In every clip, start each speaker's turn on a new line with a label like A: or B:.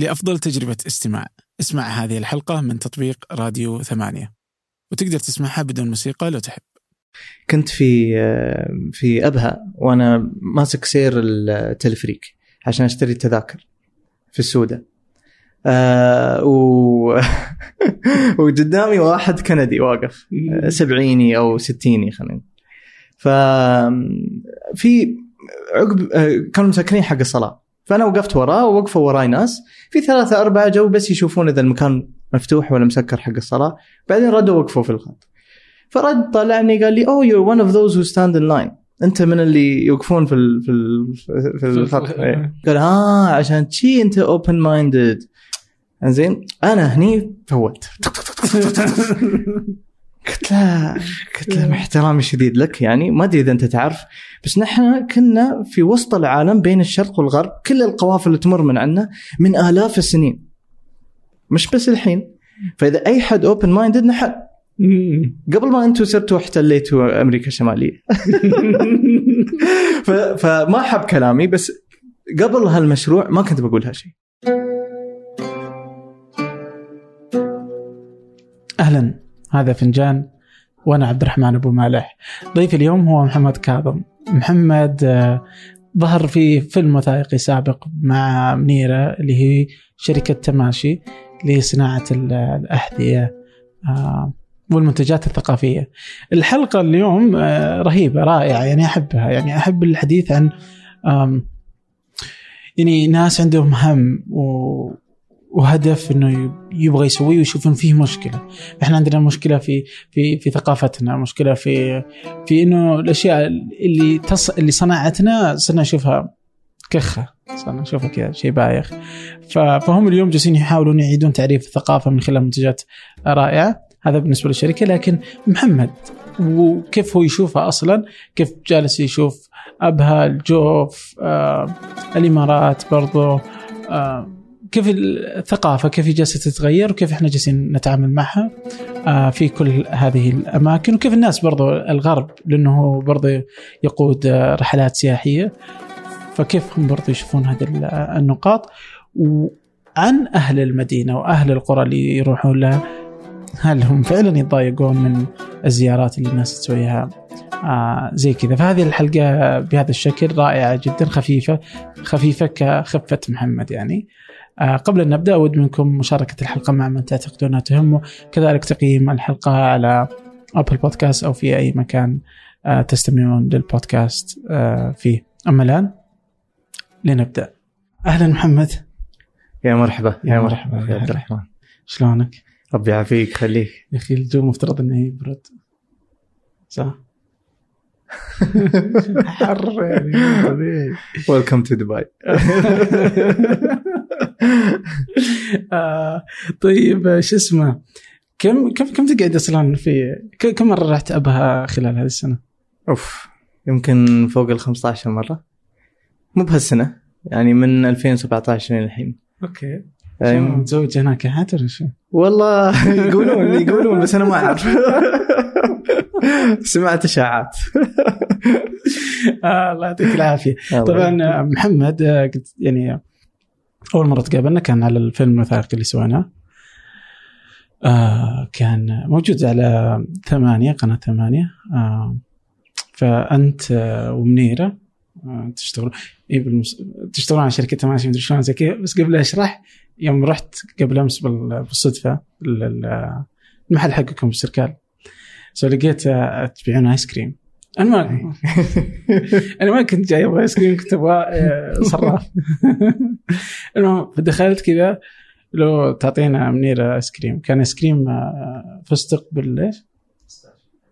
A: لأفضل تجربة استماع. اسمع هذه الحلقة من تطبيق راديو ثمانية. وتقدر تسمعها بدون موسيقى لو تحب.
B: كنت في في أبها وأنا ماسك سير التلفريك عشان أشتري التذاكر في السوداء آه و... وقدامي واحد كندي واقف. سبعيني أو ستيني خلينا. ف في عقب آه، كانوا مسكرين حق الصلاة. فانا وقفت وراه ووقفوا وراي ناس. في ثلاثة أربعة جو بس يشوفون إذا المكان مفتوح ولا مسكر حق الصلاة. بعدين ردوا وقفوا في الخط. فرد طلعني قال لي oh you're one of those who stand in line أنت من اللي يوقفون في ال في ال في الخط إيه. قال آه عشان شي أنت open-minded زين أنا هني فولت قلت له قلت له مع احترامي الشديد لك يعني. ما أدري إذا أنت تعرف بس نحن كنا في وسط العالم بين الشرق والغرب. كل القوافل اللي تمر من عندنا من آلاف السنين. مش بس الحين. فإذا أي حد open-minded نحن. قبل ما أنتم صرتوا احتليتوا أمريكا الشمالية. فما حب كلامي بس قبل هالمشروع ما كنت بقول هالشيء
A: أهلا. هذا فنجان وأنا عبد الرحمن أبو مالح ضيف اليوم هو محمد كاظم محمد آه، ظهر في فيلم وثائقي سابق مع منيرة اللي هي شركة تماشي لصناعة الأحذية آه، والمنتجات الثقافية. الحلقة اليوم آه، رهيبة رائعة يعني أحبها يعني أحب الحديث عن يعني ناس عندهم هم و وهدف إنه يبغى يسويه ويشوف ان فيه مشكلة. إحنا عندنا مشكلة في في في ثقافتنا مشكلة في في إنه الأشياء اللي تص... اللي صنعتنا صرنا نشوفها كخة صرنا نشوفها كذا شيء بايخ. ف... فهم اليوم جالسين يحاولون يعيدون تعريف الثقافة من خلال منتجات رائعة. هذا بالنسبة للشركة لكن محمد وكيف هو يشوفها أصلا؟ كيف جالس يشوف ابها الجوف آه الإمارات برضو آه كيف الثقافه كيف جالسة تتغير وكيف إحنا جالسين نتعامل معها آه، في كل هذه الأماكن. وكيف الناس برضو الغرب لأنه برضو يقود آه، رحلات سياحية. فكيف هم برضو يشوفون هذه النقاط؟ وعن أهل المدينة وأهل القرى اللي يروحون لها هل هم فعلا يتضايقون من الزيارات اللي الناس تسويها؟ آه زي كذا. فهذه الحلقة بهذا الشكل رائعة جدا خفيفة خفيفة كخفة محمد يعني. قبل أن نبدأ أود منكم مشاركة الحلقة مع من تعتقدون أنها تهمه كذلك تقييم الحلقة على أبل بودكاست أو في أي مكان آه، تستمعون للبودكاست آه، فيه. أما الآن لنبدأ. أهلا محمد.
B: يا مرحبا. يا, مرحبا. يا عبد الرحمن.
A: شلونك؟
B: ربي يعافيك خليك.
A: يا أخي الجو مفترض إنه يبرد. صح؟ حر يعني طبيعي.
B: ويلكم تو دبي
A: طيب شو اسمه؟ كم كم كم تقعد أصلا في كم مرة رحت أبها خلال هذه السنة؟
B: أوف يمكن فوق ال 15 مرة. مو بهالسنة يعني من 2017 للحين
A: أوكي. متزوج هناك شو؟
B: والله يقولون يقولون بس أنا ما أعرف. سمعت إشاعات.
A: آه، الله يعطيك العافية. طبعا محمد آه، يعني أول مرة تقابلنا كان على الفيلم الوثائقي اللي سويناه. آه كان موجود على ثمانية قناة ثمانية. آه فأنت آه ومنيرة آه تشتغلون إيه بالمس... تشتغلون على شركة ثمانية مدري شلون زي كذا. بس قبل أشرح يوم رحت قبل أمس بالصدفة المحل حقكم بالسركال so لقيت آه، تبيعون ice cream أنا ما أنا ما كنت جاي أبغى ice cream كنت أبغى آه، صراف المهم فدخلت كذا لو تعطينا منيرة ice cream كان ice cream آه، فستق بال إيش؟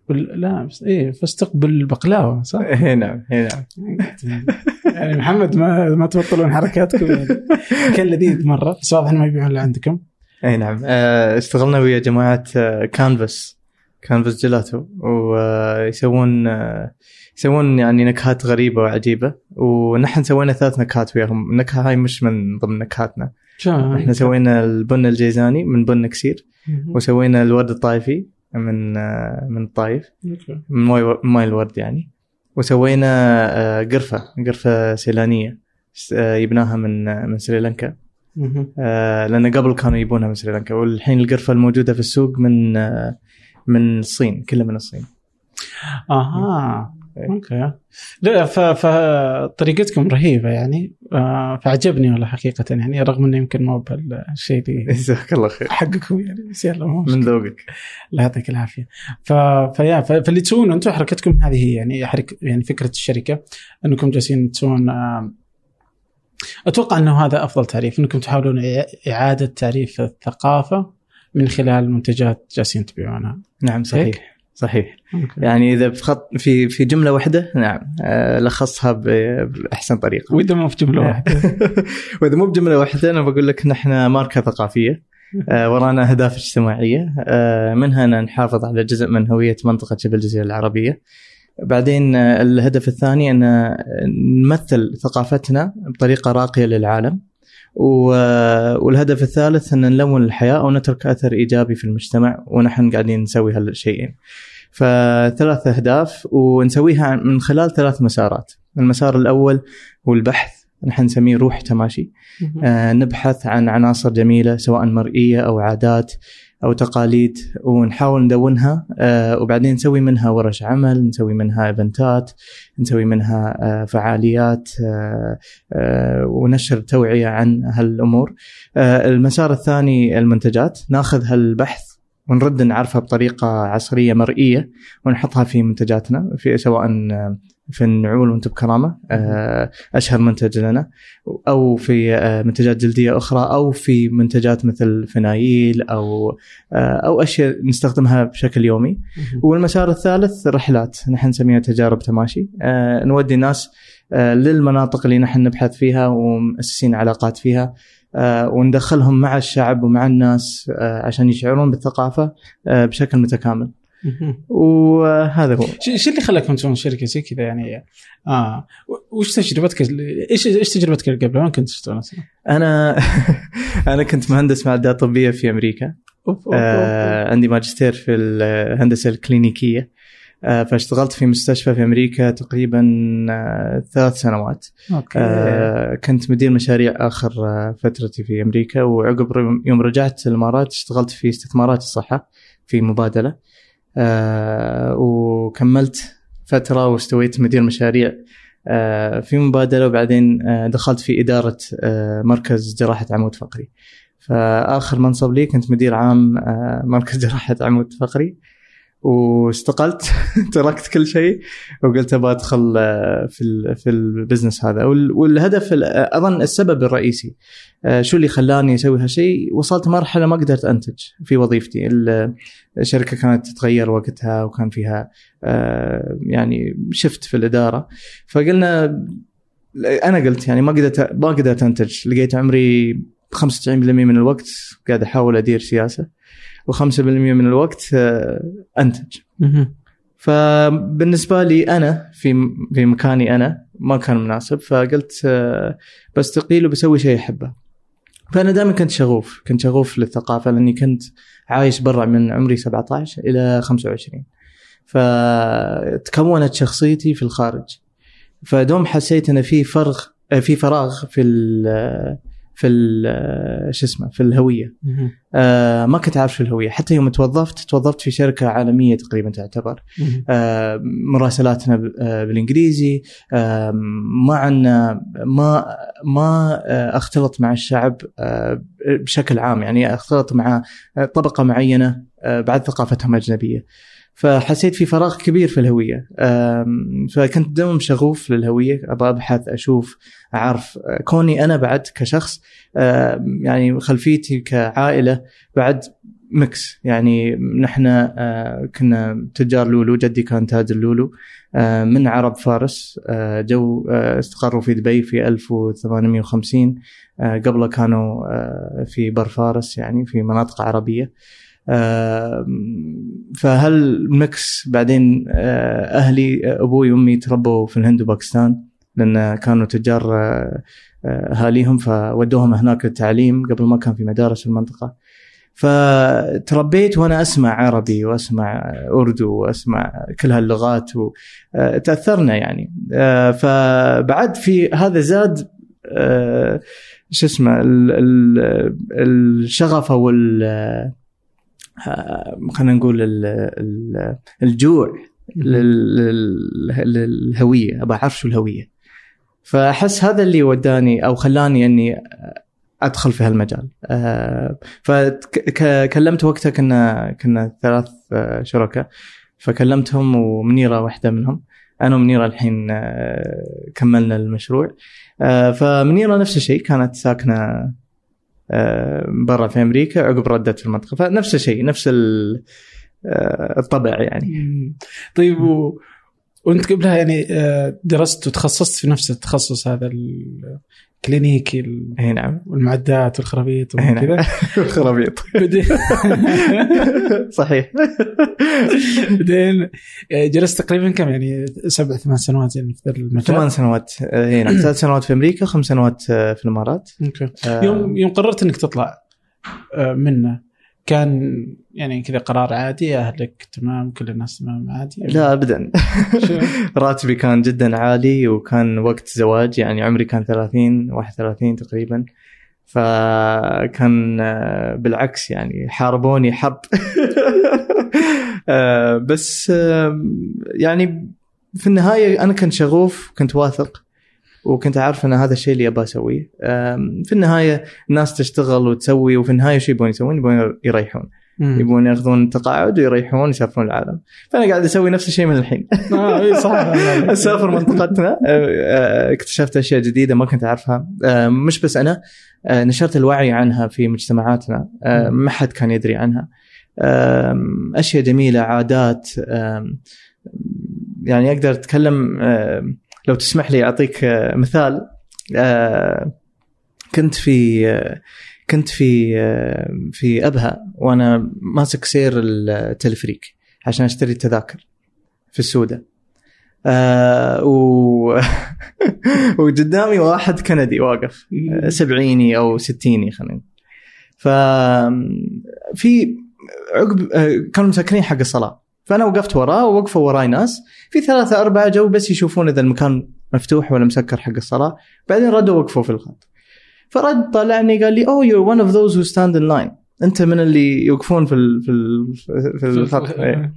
A: بال... لا إيه فستق بالبقلاوة صح؟
B: اي نعم اي نعم.
A: يعني محمد ما ما تبطلون حركاتكم. يعني كان لذيذ مرة. بس واضح انه ما يبيعون الا عندكم.
B: اي نعم. اشتغلنا ويا جماعة Canvas Canvas Gelato ويسوون يسوون يعني نكهات غريبة وعجيبة. ونحن سوينا ثلاث نكهات وياهم. النكهة هاي مش من ضمن نكهاتنا. إحنا سوينا البن الجيزاني من بن كسير. وسوينا الورد الطائفي من من الطايف من ماي ماي الورد يعني. وسوينا قرفة قرفة سيلانية يبناها من من سريلانكا. آه، لأن قبل كانوا يبونها من سريلانكا. والحين القرفة الموجودة في السوق من آه، من الصين كلها من الصين.
A: آها
B: إيه.
A: أوكي. لا فطريقتكم رهيبة يعني. آه، فعجبني والله حقيقة يعني رغم إنه يمكن مو بالشيء اللي
B: جزاك الله خير.
A: حقكم يعني بس يلا
B: من ذوقك.
A: الله يعطيك العافية. ف... فيا ف... فاللي تسوونه أنتم حركتكم هذه هي يعني حرك... يعني فكرة الشركة أنكم جالسين تسوون آم، أتوقع إنه هذا أفضل تعريف أنكم تحاولون إعادة تعريف الثقافة من خلال منتجات جالسين تبيعونها
B: نعم صحيح
A: هيك؟
B: صحيح.
A: أوكي.
B: يعني إذا بخط في في جملة واحدة نعم آه، لخصها بأحسن طريقة.
A: وإذا مو في جمله واحدة.
B: وإذا مو بجملة واحدة أنا بقول لك نحن ماركة ثقافية آه، ورانا أهداف اجتماعية آه، منها أن نحافظ على جزء من هوية منطقة شبه الجزيره العربية. بعدين الهدف الثاني أن نمثل ثقافتنا بطريقة راقية للعالم. والهدف الثالث أن نلون الحياة أو نترك أثر إيجابي في المجتمع ونحن قاعدين نسوي هالشيئين. فثلاث أهداف ونسويها من خلال ثلاث مسارات. المسار الأول هو البحث نحن نسميه روح تماشي آه، نبحث عن عناصر جميلة سواء مرئية أو عادات أو تقاليد ونحاول ندونها آه، وبعدين نسوي منها ورش عمل نسوي منها إيفنتات نسوي منها آه، فعاليات آه، ونشر توعية عن هالأمور. المسار الثاني المنتجات ناخذ هالبحث ونرد نعرفها بطريقة عصرية مرئية ونحطها في منتجاتنا في سواء في النعول وانت بكرامة آه، أشهر منتج لنا أو في آه، منتجات جلدية أخرى أو في منتجات مثل فنايل أو آه، أو أشياء نستخدمها بشكل يومي. والمسار الثالث رحلات نحن نسميها تجارب تماشي. نودي الناس للمناطق اللي نحن نبحث فيها ومؤسسين علاقات فيها وندخلهم مع الشعب ومع الناس عشان يشعرون بالثقافة بشكل متكامل. وهذا هو.
A: إيش اللي خلاكم تسوون شركة زي كذا؟ يعني آه وش تجربتك إيش إيش تجربتك قبل؟ وين كنت تشتغل أصلا؟
B: أنا أنا كنت مهندس معدات طبية في أمريكا.
A: أوف، أوف، أوف،
B: آه عندي ماجستير في الهندسة الكلينيكية. آه فاشتغلت في مستشفى في أمريكا تقريبا آه ثلاث سنوات.
A: أوف. أوكي.
B: آه كنت مدير مشاريع آخر آه فترتي في أمريكا. وعقب يوم رجعت الإمارات اشتغلت في استثمارات الصحة في مبادلة. آه وكملت فترة واستويت مدير مشاريع. آه في مبادله وبعدين آه دخلت في إدارة مركز جراحة عمود فقري. فآخر منصب لي كنت مدير عام مركز جراحة عمود فقري. واستقلت تركت كل شيء وقلت أبغى أدخل آه، في في البزنس هذا. وال- والهدف ال- أظن السبب الرئيسي آه، شو اللي خلاني أسوي هالشيء؟ وصلت مرحلة ما قدرت أنتج في وظيفتي. ال- الشركة كانت تتغير وقتها وكان فيها آه، يعني شفت في الإدارة. فقلنا أنا قلت يعني ما قدرت ما قدرت أنتج. لقيت عمري 95% من الوقت قاعد أحاول أدير سياسة. و5% من الوقت آه،
A: أنتج.
B: فبالنسبة لي أنا في في مكاني أنا ما كان مناسب فقلت آه، بستقيل وبسوي شيء أحبه. فأنا دائما كنت شغوف كنت شغوف للثقافة لأني كنت عايش برا من عمري 17 إلى 25 فتكونت شخصيتي في الخارج. فدوم حسيت أن في فرغ في فراغ في ال في ال شو اسمه في
A: الهوية.
B: آه ما كنت عارف شو الهوية. حتى يوم توظفت توظفت في شركة عالمية تقريبا تعتبر. آه مراسلاتنا آه بالإنجليزي. آه ما عنا ما ما آه أختلط مع الشعب آه بشكل عام. يعني أختلط مع آه، طبقة معينة آه بعد ثقافتهم أجنبية. فحسيت في فراغ كبير في الهوية. فكنت دوم شغوف للهوية أبغى أبحث أشوف أعرف. كوني أنا بعد كشخص يعني خلفيتي كعائلة بعد mix. يعني نحن آه، كنا تجار لولو جدي كان تاجر لولو آه، من عرب فارس. آه، جو استقروا في دبي في 1850 آه، قبله كانوا في بر فارس يعني في مناطق عربية. آه، فهال mix بعدين آه، أهلي آه، أبوي وامي تربوا في الهند وباكستان؟ لأن كانوا تجار آه، أهاليهم فودوهم هناك للتعليم قبل ما كان في مدارس في المنطقة. فتربيت وأنا أسمع عربي وأسمع أردو وأسمع كل هاللغات وتاثرنا يعني. فبعد في هذا زاد شو اسمه ال- ال- الشغف أو خلينا نقول ال- ال- الجوع لل- لل- للهوية أبغى أعرف شو الهوية. فأحس هذا اللي وداني أو خلاني إني أدخل في هالمجال. آه، فكلمت وقتها كنا كنا ثلاث آه، شركاء. فكلمتهم ومنيرة واحدة منهم. أنا ومنيرة الحين آه، كملنا المشروع. آه، فمنيرة نفس الشيء كانت ساكنة آه، برا في أمريكا عقب ردت في المنطقة. فنفس الشيء نفس آه، الطبع يعني.
A: طيب و... وأنت قبلها يعني آه، درست وتخصصت في نفس التخصص هذا ال clinical-
B: اي نعم.
A: والمعدات والخرابيط
B: اي نعم.
A: وكذا.
B: خرابيط
A: بعدين
B: صحيح.
A: بعدين آه، جلست تقريبا كم يعني؟ سبع ثمان سنوات يعني في المجال.
B: ثمان سنوات. آه، اي نعم. ثلاث سنوات في أمريكا خمس سنوات آه، في
A: الإمارات.
B: أوكي.
A: يوم يوم قررت إنك تطلع منه كان يعني كذا قرار عادي أهلك تمام كل الناس تمام عادي؟
B: لا ابدا؟ راتبي كان جدا عالي وكان وقت زواج يعني عمري كان 30 31 تقريبا. فكان آه، بالعكس يعني حاربوني حرب. آه، بس يعني في النهاية أنا كنت شغوف كنت واثق. وكنت عارف إن هذا الشيء اللي أبغى أسويه. في النهاية الناس تشتغل وتسوي وفي النهاية شو يبون يسوون؟ يبون يريحون.
A: مم.
B: يبون ياخذون تقاعد ويريحون يسافرون العالم. فأنا قاعد أسوي نفس الشيء من الحين.
A: آه إي صح.
B: أسافر منطقتنا. آه، آه، اكتشفت أشياء جديدة ما كنت أعرفها. آه، مش بس أنا نشرت الوعي عنها في مجتمعاتنا. ما حد كان يدري عنها. أشياء جميلة عادات. يعني أقدر أتكلم لو تسمح لي أعطيك آه، مثال آه، كنت في آه، كنت في في أبها وأنا ماسك سير التلفريك عشان أشتري التذاكر في السودة. آه و... وقدامي واحد كندي واقف سبعيني أو ستيني خلينا. ف في عقب كانوا مسكرين حق الصلاة. فأنا وقفت وراه ووقفوا وراي ناس. في ثلاثة أربعة جو بس يشوفون إذا المكان مفتوح ولا مسكر حق الصلاة. بعدين ردوا وقفوا في الخط. فرد طلعني قال لي oh you're one of those who stand in line. أنت من اللي يوقفون في ال في ال في الخط. إيه.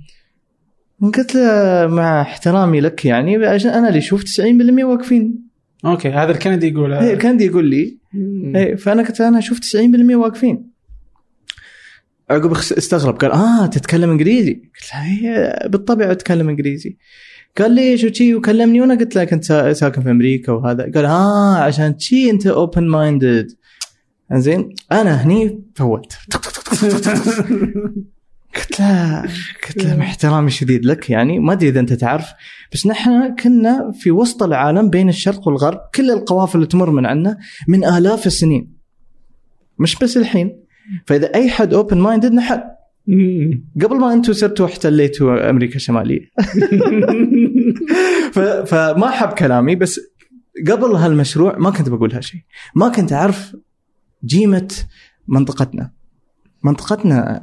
B: قلت له مع احترامي لك يعني عشان أنا اللي أشوف 90% واقفين.
A: أوكي هذا الكندي يقول
B: إيه، كندي يقول لي. إيه، فأنا قلت أنا أشوف 90% واقفين. عقب استغرب قال آه تتكلم إنجليزي؟ قلت له هي بالطبع أتكلم إنجليزي. قال لي شو شي وكلمني. وأنا قلت له كنت سا- ساكن في أمريكا وهذا. قال آه عشان شي أنت open-minded زين أنا هني فولت. قلت له قلت له احترامي الشديد لك يعني ما أدري إذا أنت تعرف بس نحن كنا في وسط العالم بين الشرق والغرب كل القوافل اللي تمر من عندنا من آلاف السنين. مش بس الحين. فإذا أي حد open-minded نحن.
A: مم.
B: قبل ما أنتم صرتوا احتليتوا أمريكا الشماليه فما حب كلامي بس قبل هالمشروع ما كنت بقول هالشيء ما كنت أعرف جيمة منطقتنا. منطقتنا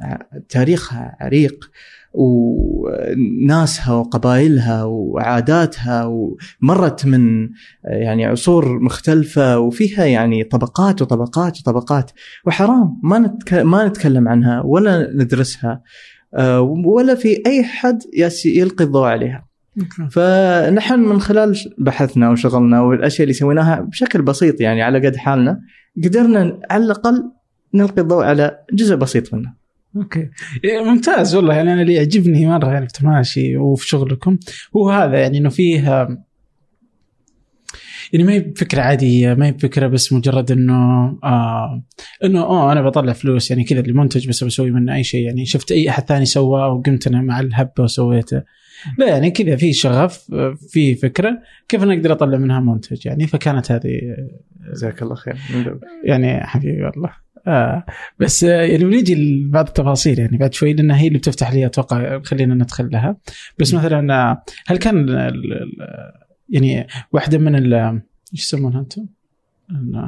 B: تاريخها عريق. وناسها وقبائلها وعاداتها ومرت من يعني عصور مختلفة وفيها يعني طبقات وطبقات وطبقات وحرام ما نتك... ما نتكلم عنها ولا ندرسها آه، ولا في أي حد يلقي الضوء عليها. فنحن من خلال بحثنا وشغلنا والأشياء اللي سويناها بشكل بسيط يعني على قد حالنا قدرنا على الأقل نلقي الضوء على جزء بسيط منه.
A: أوكي. إيه، ممتاز والله. يعني أنا اللي يعجبني مرة يعني في تماشي وفي شغلكم هو هذا يعني إنه فيه يعني ما هي بفكرة عادية ما هي بفكرة بس مجرد إنه آه إنه آه أنا بطلع فلوس. يعني كذا المنتج بس بسوي منه أي شيء. يعني شفت أي أحد ثاني سواه وقمت أنا مع الهبة وسويته. لا يعني كذا في شغف آه، في فكرة كيف أنا أقدر أطلع منها منتج يعني. فكانت هذه
B: جزاك الله خير.
A: يعني حبيبي والله. آه. بس آه يعني بنيجي لبعض التفاصيل يعني بعد شوي لأنها هي اللي بتفتح لي أتوقع خلينا ندخل لها. بس مثلا آه، هل كان يعني واحدة من ال إيش يسمونها أنتم؟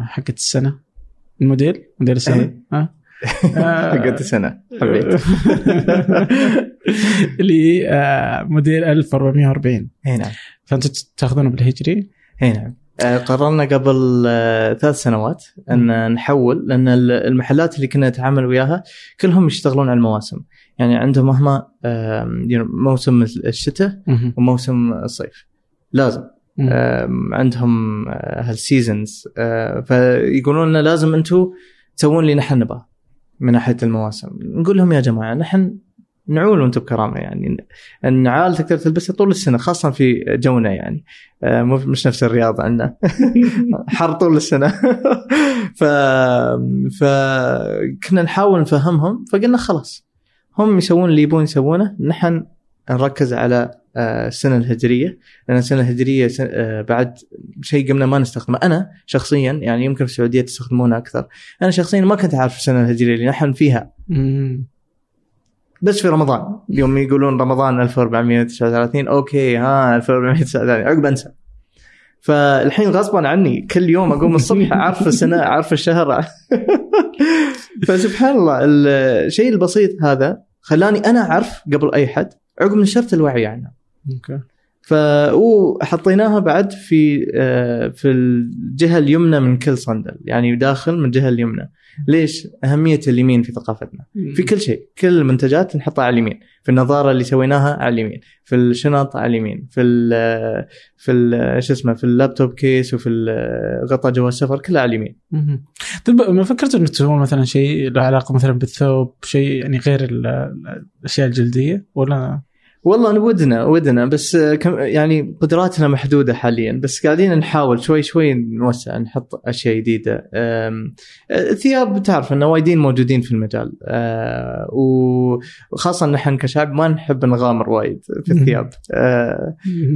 A: حقت السنة. الموديل؟ موديل السنة.
B: إيه.
A: ها؟
B: حقت السنة حبيت.
A: اللي آه، موديل 1440
B: اي نعم.
A: فأنتم تاخذونه بالهجري؟
B: اي نعم. قررنا قبل آه، ثلاث سنوات أن نحول لأن ال- المحلات اللي كنا نتعامل وياها كلهم يشتغلون على المواسم. يعني عندهم يعني موسم الشتاء. وموسم الصيف. لازم. عندهم آه، هالسيزونز آه، فيقولون لنا لازم أنتم تسوون اللي نحن نبغاه من ناحية المواسم. نقول لهم يا جماعة نحن نعول وأنتم بكرامة يعني. النعال تقدر تلبسها طول السنة خاصة في جونا يعني. آه، مش نفس الرياض عندنا. حر طول السنة. ف فكنا نحاول نفهمهم فقلنا خلاص. هم يسوون اللي يبون يسوونه. نحن نركز على آه، السنة الهجرية. لأن السنة الهجرية آه، بعد شيء قمنا ما نستخدمه. أنا شخصيا يعني يمكن في السعودية تستخدمونه أكثر. أنا شخصيا ما كنت عارف السنة الهجرية اللي نحن فيها. بس في رمضان. يوم يقولون رمضان 1439 أوكي ها 1439 عقب أنسى. فالحين غصبا عني كل يوم أقوم الصبح عارف السنة عارف الشهر. فسبحان الله الشيء البسيط هذا خلاني أنا أعرف قبل أي حد عقب نشرت الوعي عنه.
A: أوكي.
B: ف وحطيناها بعد في آه، في الجهة اليمنى من كل صندل يعني داخل من الجهة اليمنى. ليش؟ أهمية اليمين في ثقافتنا. في كل شيء كل المنتجات نحطها على اليمين. في النظارة اللي سويناها على اليمين. في الشنط على اليمين. في ال في ال شو اسمه؟ في اللابتوب كيس وفي غطاء جواز السفر كلها على اليمين.
A: طيب ما فكرت إنك تسوون مثلا شيء له علاقة مثلا بالثوب شيء يعني غير ال- الأشياء الجلدية؟ ولا
B: والله ودنا ودنا بس آه، كم يعني قدراتنا محدودة حاليا بس قاعدين نحاول شوي شوي نوسع نحط أشياء جديدة. آه، الثياب تعرف ان وايدين موجودين في المجال. آه، وخاصه نحن كشعب ما نحب نغامر وايد في الثياب.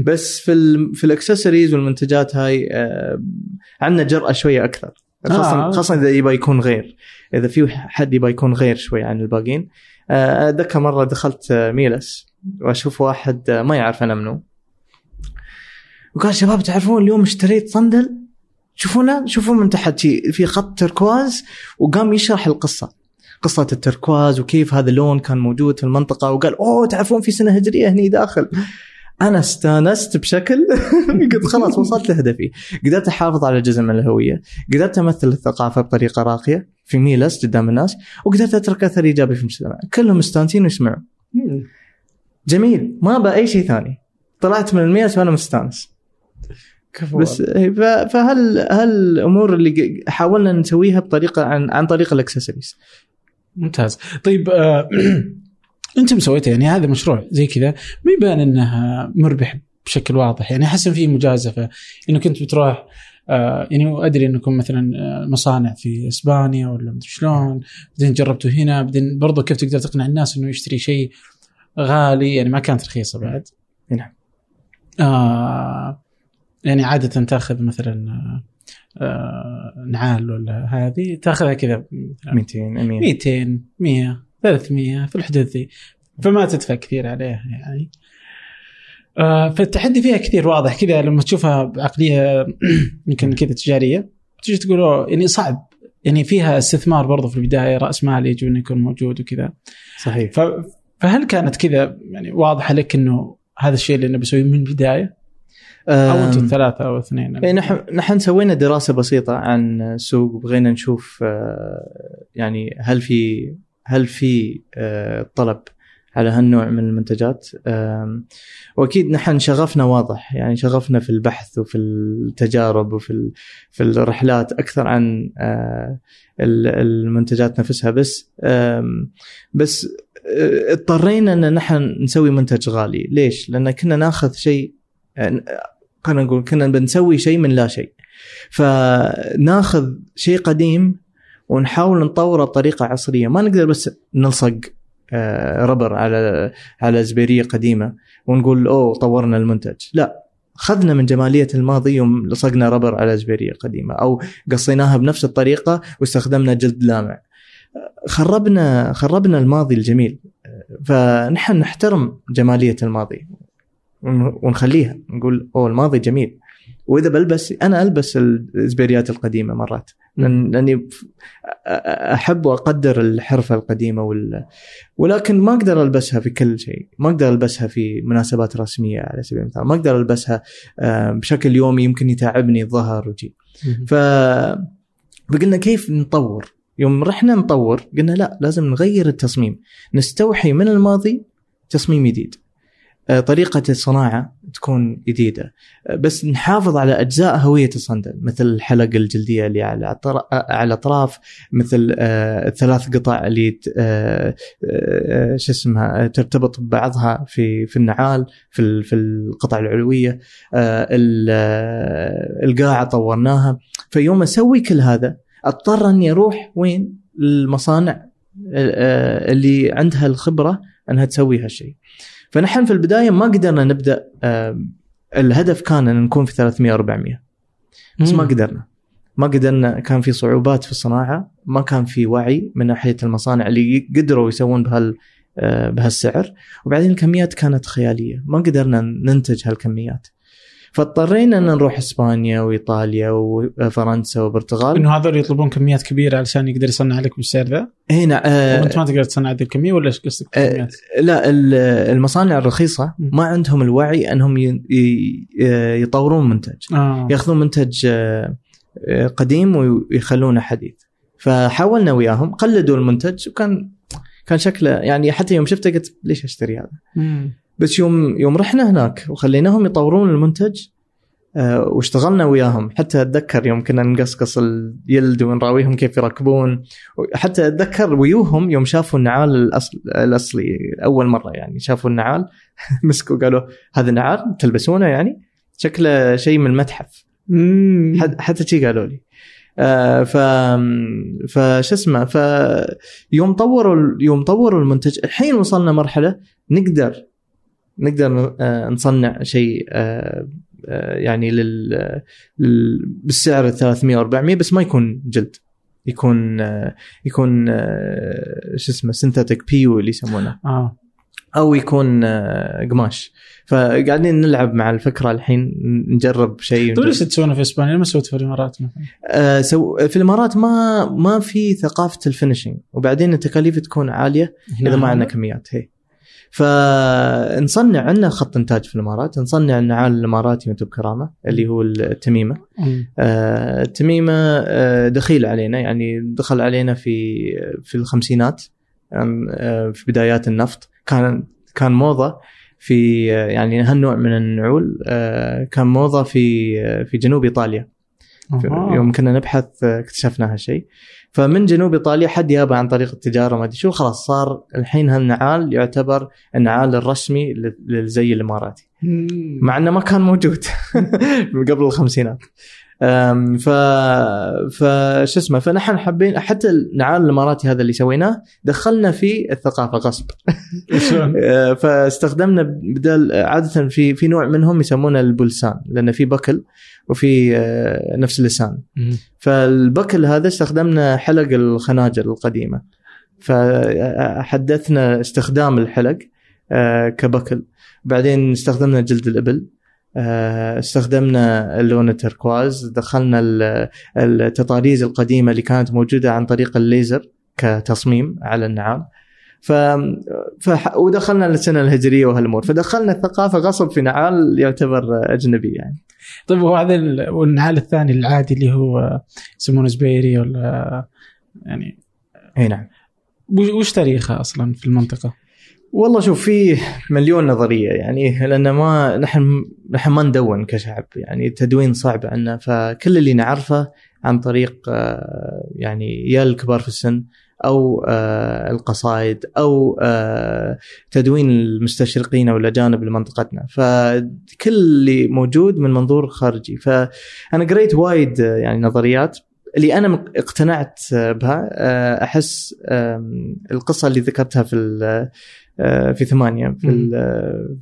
B: بس في ال في الاكسسوارز والمنتجات هاي عندنا جرأة شوية أكثر. خاصه
A: آه.
B: خاصه إذا يبغى يكون غير. إذا في حد يبغى يكون غير شوي عن الباقيين. أتذكر مرة دخلت ميلس. وأشوف واحد آه، ما يعرف أنا منو. وقال شباب تعرفون اليوم اشتريت صندل؟ شوفونا شوفوا من تحت في خط تركواز. وقام يشرح القصة قصة التركواز وكيف هذا اللون كان موجود في المنطقة. وقال أوه تعرفون في سنة هجرية هني داخل. أنا استانست بشكل قلت خلاص وصلت لهدفي. قدرت أحافظ على جزء من الهوية. قدرت أمثل الثقافة بطريقة راقية في ميلس قدام الناس وقدرت أترك أثر إيجابي في المجتمع. كلهم مستانسين ويسمعوا جميل. ما ابى أي شيء ثاني. طلعت من الميلس وأنا مستانس.
A: كفو.
B: بس إيه، فهل هل الأمور اللي حاولنا نسويها بطريقة عن عن طريق الأكسسوارز؟
A: ممتاز. طيب آه انت مسويته يعني هذا مشروع زي كذا. ما يبان إنه مربح بشكل واضح. يعني أحس إن فيه مجازفة. إنه كنت بتروح آه يعني أدري إنكم مثلا آه، مصانع في إسبانيا ولا مدري شلون. بعدين جربتوا هنا. بعدين برضو كيف تقدر تقنع الناس إنه يشتري شيء غالي يعني ما كانت رخيصة بعد.
B: نعم.
A: آه يعني عادة تأخذ مثلا آه نعال ولا هذه تأخذها كذا مثلاً
B: 200 100
A: 200 100 300 في الحدود ذي. فما تدفع كثير عليها يعني. آه فالتحدي فيها كثير واضح كذا لما تشوفها بعقلية يمكن كذا تجارية تجي تقول يعني صعب. يعني فيها استثمار برضو في البداية رأس مال يجب إنه يكون موجود وكذا.
B: صحيح.
A: فهل كانت كذا يعني واضحة لك إنه هذا الشيء اللي أنا بسويه من البداية؟ أو أنتم
B: أم،
A: الثلاثه أو اثنين؟
B: إيه، نحن نحن سوينا دراسة بسيطة عن السوق وبغينا نشوف آه، يعني هل في هل في آه، طلب على هالنوع من المنتجات؟ وأكيد نحن شغفنا واضح يعني شغفنا في البحث وفي التجارب وفي في الرحلات أكثر عن آه، ال- المنتجات نفسها. بس بس اضطرينا أن نحن نسوي منتج غالي. ليش؟ لأن كنا ناخذ شيء آه، خلينا نقول كنا بنسوي شيء من لا شيء. فناخذ شيء قديم ونحاول نطوره بطريقة عصرية. ما نقدر بس نلصق آه، ربر على على زبيرية قديمة ونقول أوه طورنا المنتج. لا خذنا من جمالية الماضي يوم لصقنا ربر على زبيرية قديمة أو قصيناها بنفس الطريقة واستخدمنا جلد لامع. خربنا خربنا الماضي الجميل. فنحن نحترم جمالية الماضي. ون- ونخليها نقول أوه الماضي جميل. وإذا بلبس أنا ألبس الزبيريات القديمة مرات. لأني أحب وأقدر الحرفة القديمة وال... ولكن ما أقدر ألبسها في كل شيء، ما أقدر ألبسها في مناسبات رسمية على سبيل المثال، ما أقدر ألبسها بشكل يومي يمكن يتعبني الظهر وجي. ف فقلنا كيف نطور؟ يوم رحنا نطور قلنا لا لازم نغير التصميم، نستوحي من الماضي تصميم جديد. آه، طريقة الصناعة تكون جديدة. آه، بس نحافظ على أجزاء هوية الصندل مثل الحلق الجلدية اللي على آه، على الأطراف مثل الثلاث قطع اللي شو اسمها ترتبط ببعضها في في النعال في في القطع العلوية. القاعة طورناها. فيوم أسوي كل هذا اضطر اني أروح وين؟ المصانع اللي عندها الخبرة انها تسوي هالشيء. فنحن في البداية ما قدرنا نبدأ الهدف كان إن نكون في 300 400 بس ما قدرنا. ما قدرنا. كان في صعوبات في الصناعة ما كان في وعي من ناحية المصانع اللي قدروا يسوون بهال آه، بهالسعر. وبعدين الكميات كانت خيالية. ما قدرنا ننتج هالكميات. فاضطرينا إن نروح إسبانيا وإيطاليا وفرنسا والبرتغال
A: إنه هذول يطلبون كميات كبيرة علشان يقدر يصنع لك بالسعر ذا؟
B: هنا آه
A: وانت ما تقدر تصنع هذه الكمية ولا إيش قصدك؟
B: آه لا المصانع الرخيصة ما عندهم الوعي إنهم يطورون منتج آه. يأخذون منتج آه، آه، قديم ويخلونه حديث فحاولنا وياهم قلدوا المنتج وكان كان شكله يعني حتى يوم شفته قلت ليش أشتري هذا؟ مم. بس يوم يوم رحنا هناك وخليناهم يطورون المنتج آه واشتغلنا وياهم. حتى أتذكر يوم كنا نقصقص اليلد ونراويهم كيف يركبون حتى أتذكر ويوهم يوم شافوا النعال الأصل الأصلي أول مرة يعني شافوا النعال مسكوا قالوا هذا نعال تلبسونه يعني؟ شكله شيء من المتحف. حتى شي قالوا لي. آه ف فش اسمه فيوم طوروا يوم طوروا المنتج الحين وصلنا مرحلة نقدر نقدر آه، نصنع شيء آه، آه، يعني لل بالسعر 300 400 بس ما يكون جلد. يكون يكون شو اسمه synthetic PU اللي يسمونه. آه. أو يكون قماش. فقاعدين نلعب مع الفكرة الحين نجرب شيء
A: طيب ليش تسوونه في إسبانيا؟ ما سويت في الإمارات مثلا؟
B: آه سو في الإمارات ما ما في ثقافة ال finishing وبعدين التكاليف تكون عالية إذا ما عندنا كميات. هي. فنصنع عندنا خط إنتاج في الإمارات نصنع النعال الاماراتي وأنتم بكرامه اللي هو التميمة. آه التميمة آه دخيل علينا يعني دخل علينا في في الخمسينات آه في بدايات النفط. كان كان موضة في يعني هالنوع من النعول آه كان موضة في في جنوب إيطاليا. يوم كنا نبحث اكتشفنا هالشيء. فمن جنوب إيطاليا حد يابا عن طريق التجارة ما أدري شو خلاص صار الحين هالنعال يعتبر النعال الرسمي للزي الإماراتي. مع إنه ما كان موجود من قبل الخمسينات. ف فش اسمه فنحن حابين حتى النعال الاماراتي هذا اللي سويناه دخلنا فيه الثقافة غصب. آه، فاستخدمنا بدل عادة في في نوع منهم يسمونه البلسان لأن في بكل وفي آه، نفس اللسان. فالبكل هذا استخدمنا حلق الخناجر القديمة. فحدثنا استخدام الحلق آه، كبكل. بعدين استخدمنا جلد الإبل. استخدمنا اللون التركواز دخلنا التطاريز القديمة اللي كانت موجودة عن طريق الليزر كتصميم على النعام. ف... ف... ودخلنا السنة الهجرية وهالأمور. فدخلنا الثقافة غصب في نعال يعتبر أجنبي يعني.
A: طيب وهذا النعال الثاني العادي اللي هو يسمونه زبيري ولا يعني
B: أي نعم.
A: وش تاريخه أصلا في المنطقة؟
B: والله شوف في مليون نظرية يعني لأن ما نحن نحن ما ندون كشعب يعني التدوين صعب عندنا فكل اللي نعرفه عن طريق آه، يعني يا الكبار في السن أو آه، القصائد أو آه، تدوين المستشرقين أو الأجانب لمنطقتنا. فكل اللي موجود من منظور خارجي. فأنا قريت وايد يعني نظريات. اللي أنا اقتنعت بها أحس القصة اللي ذكرتها في في ثمانية في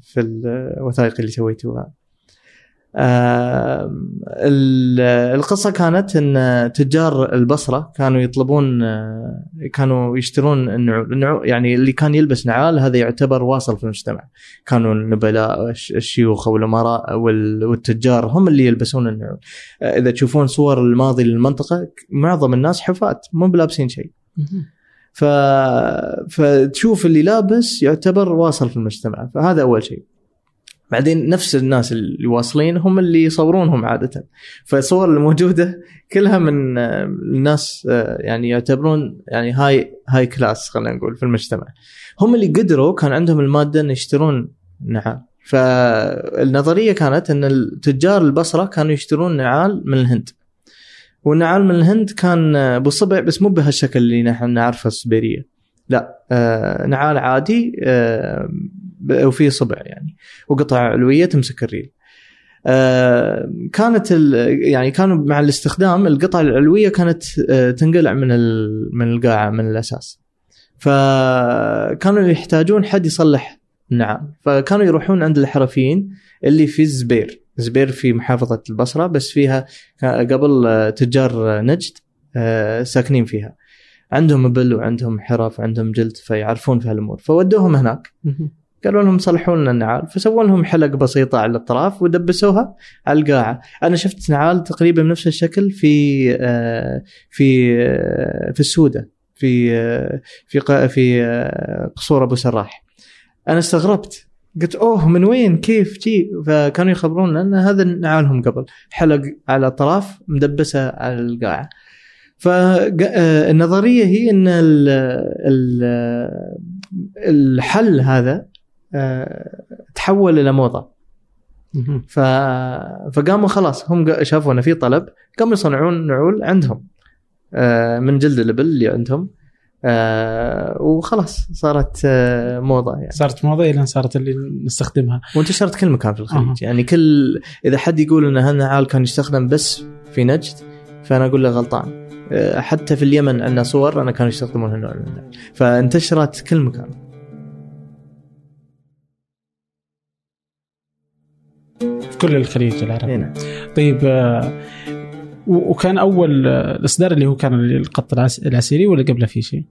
B: في الوثائق اللي سويتوها. آه، ال- القصة كانت إن تجار البصرة كانوا يطلبون آه، كانوا يشترون النعول النعول- يعني اللي كان يلبس نعال هذا يعتبر واصل في المجتمع. كانوا النبلاء الش- الشيوخ والامراء وال- والتجار هم اللي يلبسون النعول. آه، إذا تشوفون صور الماضي للمنطقة معظم الناس حفاة مو بلابسين شيء. ف... فتشوف اللي لابس يعتبر واصل في المجتمع. فهذا أول شيء. بعدين نفس الناس اللي واصلين هم اللي يصورونهم عادة. فالصور الموجودة كلها من الناس يعني يعتبرون يعني هاي high class خلينا نقول في المجتمع. هم اللي قدروا كان عندهم المادة إن يشترون نعال. فالنظرية كانت إن التجار البصرة كانوا يشترون نعال من الهند. والنعال من الهند كان آه، بصبع بس مو بهالشكل اللي نحن نعرفه السبيرية. لا آه نعال عادي آه وفيه صبع يعني وقطع علوية تمسك الريل. كانت يعني كانوا مع الاستخدام القطع العلوية كانت تنقلع من من القاعة من الأساس. فكانوا يحتاجون حد يصلح النعال. فكانوا يروحون عند الحرفيين اللي في الزبير. زبير في محافظة البصرة بس فيها قبل آه، تجار نجد آه، ساكنين فيها. عندهم ابل وعندهم حرف وعندهم جلد فيعرفون في هالأمور. فودوهم هناك. قالوا لهم صلحوا لنا النعال. فسووا لهم حلق بسيطة على الأطراف ودبسوها على القاعه أنا شفت نعال تقريبا بنفس الشكل في آه، في آه، في السودة في آه، في في آه، قصور أبو سراح. أنا استغربت. قلت أوه من وين؟ كيف؟ جي. فكانوا يخبرون ان هذا نعالهم قبل. حلق على اطراف مدبسة على القاعة. فالنظريه هي إن ال- ال- الحل هذا آه، تحول إلى موضة. ف... فقاموا خلاص هم شافوا ان في طلب قاموا يصنعون نعول عندهم آه، من جلد الإبل اللي عندهم. آه، وخلاص صارت آه، موضة يعني.
A: صارت موضة إلى صارت اللي نستخدمها.
B: وانتشرت كل مكان في الخليج.
A: أها.
B: يعني كل إذا حد يقول إن هالنعال كان يستخدم بس في نجد فأنا أقول له غلطان. آه، حتى في اليمن عندنا صور أنا كانوا يستخدمون هالنوع من النعال فانتشرت كل مكان.
A: في كل الخليج العربي.
B: هنا
A: طيب آه، وكان أول آه، الإصدار اللي هو كان القط العس- العسيري ولا قبله في شيء؟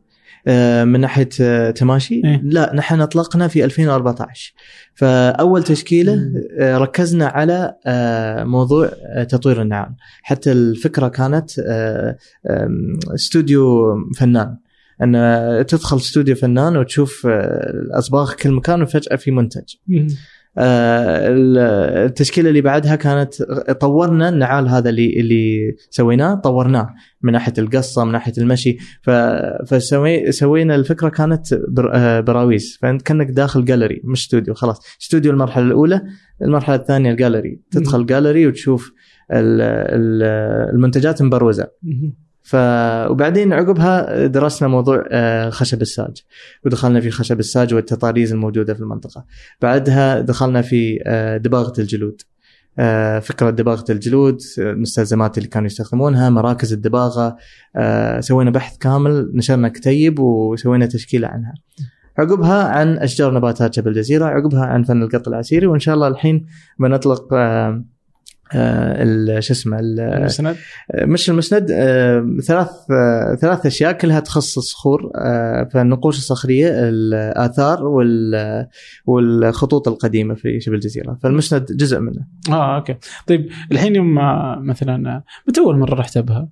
B: آه، من ناحية آه، تماشي.
A: إيه.
B: لا نحن أطلقنا في 2014 فأول
A: تشكيلة.
B: آه، ركزنا على موضوع تطوير النعام حتى الفكرة كانت استوديو فنان. أن تدخل استوديو فنان وتشوف الأصباغ كل مكان وفجأة في منتج. التشكيلة اللي بعدها كانت طورنا النعال هذا اللي اللي سويناه طورناه من ناحية القصة من ناحية المشي. فسوي سوينا الفكرة كانت آه، براويز. فأنت كأنك داخل جاليري مش استوديو خلاص. استوديو المرحلة الأولى المرحلة الثانية الجاليري تدخل جاليري وتشوف ال- ال- المنتجات مبروزة. ف وبعدين عقبها درسنا موضوع آه، خشب الساج. ودخلنا في خشب الساج والتطاريز الموجودة في المنطقة. بعدها دخلنا في آه، دباغة الجلود. آه، فكره دباغة الجلود المستلزمات اللي كانوا يستخدمونها مراكز الدباغة آه، سوينا بحث كامل نشرنا كتيب وسوينا تشكيلة عنها. عقبها عن أشجار نباتات جبل جزيره عقبها عن فن القط العسيري وإن شاء الله الحين بنطلق شو اسمه ال-
A: المسند؟
B: مش المسند آه، ثلاث آه، ثلاث أشياء كلها تخص الصخور آه، فالنقوش الصخرية الآثار وال- والخطوط القديمة في شبه الجزيرة. فالمسند جزء منه.
A: آه أوكي. طيب الحين يوم آه، مثلا آه، متى أول مرة رحت أبها؟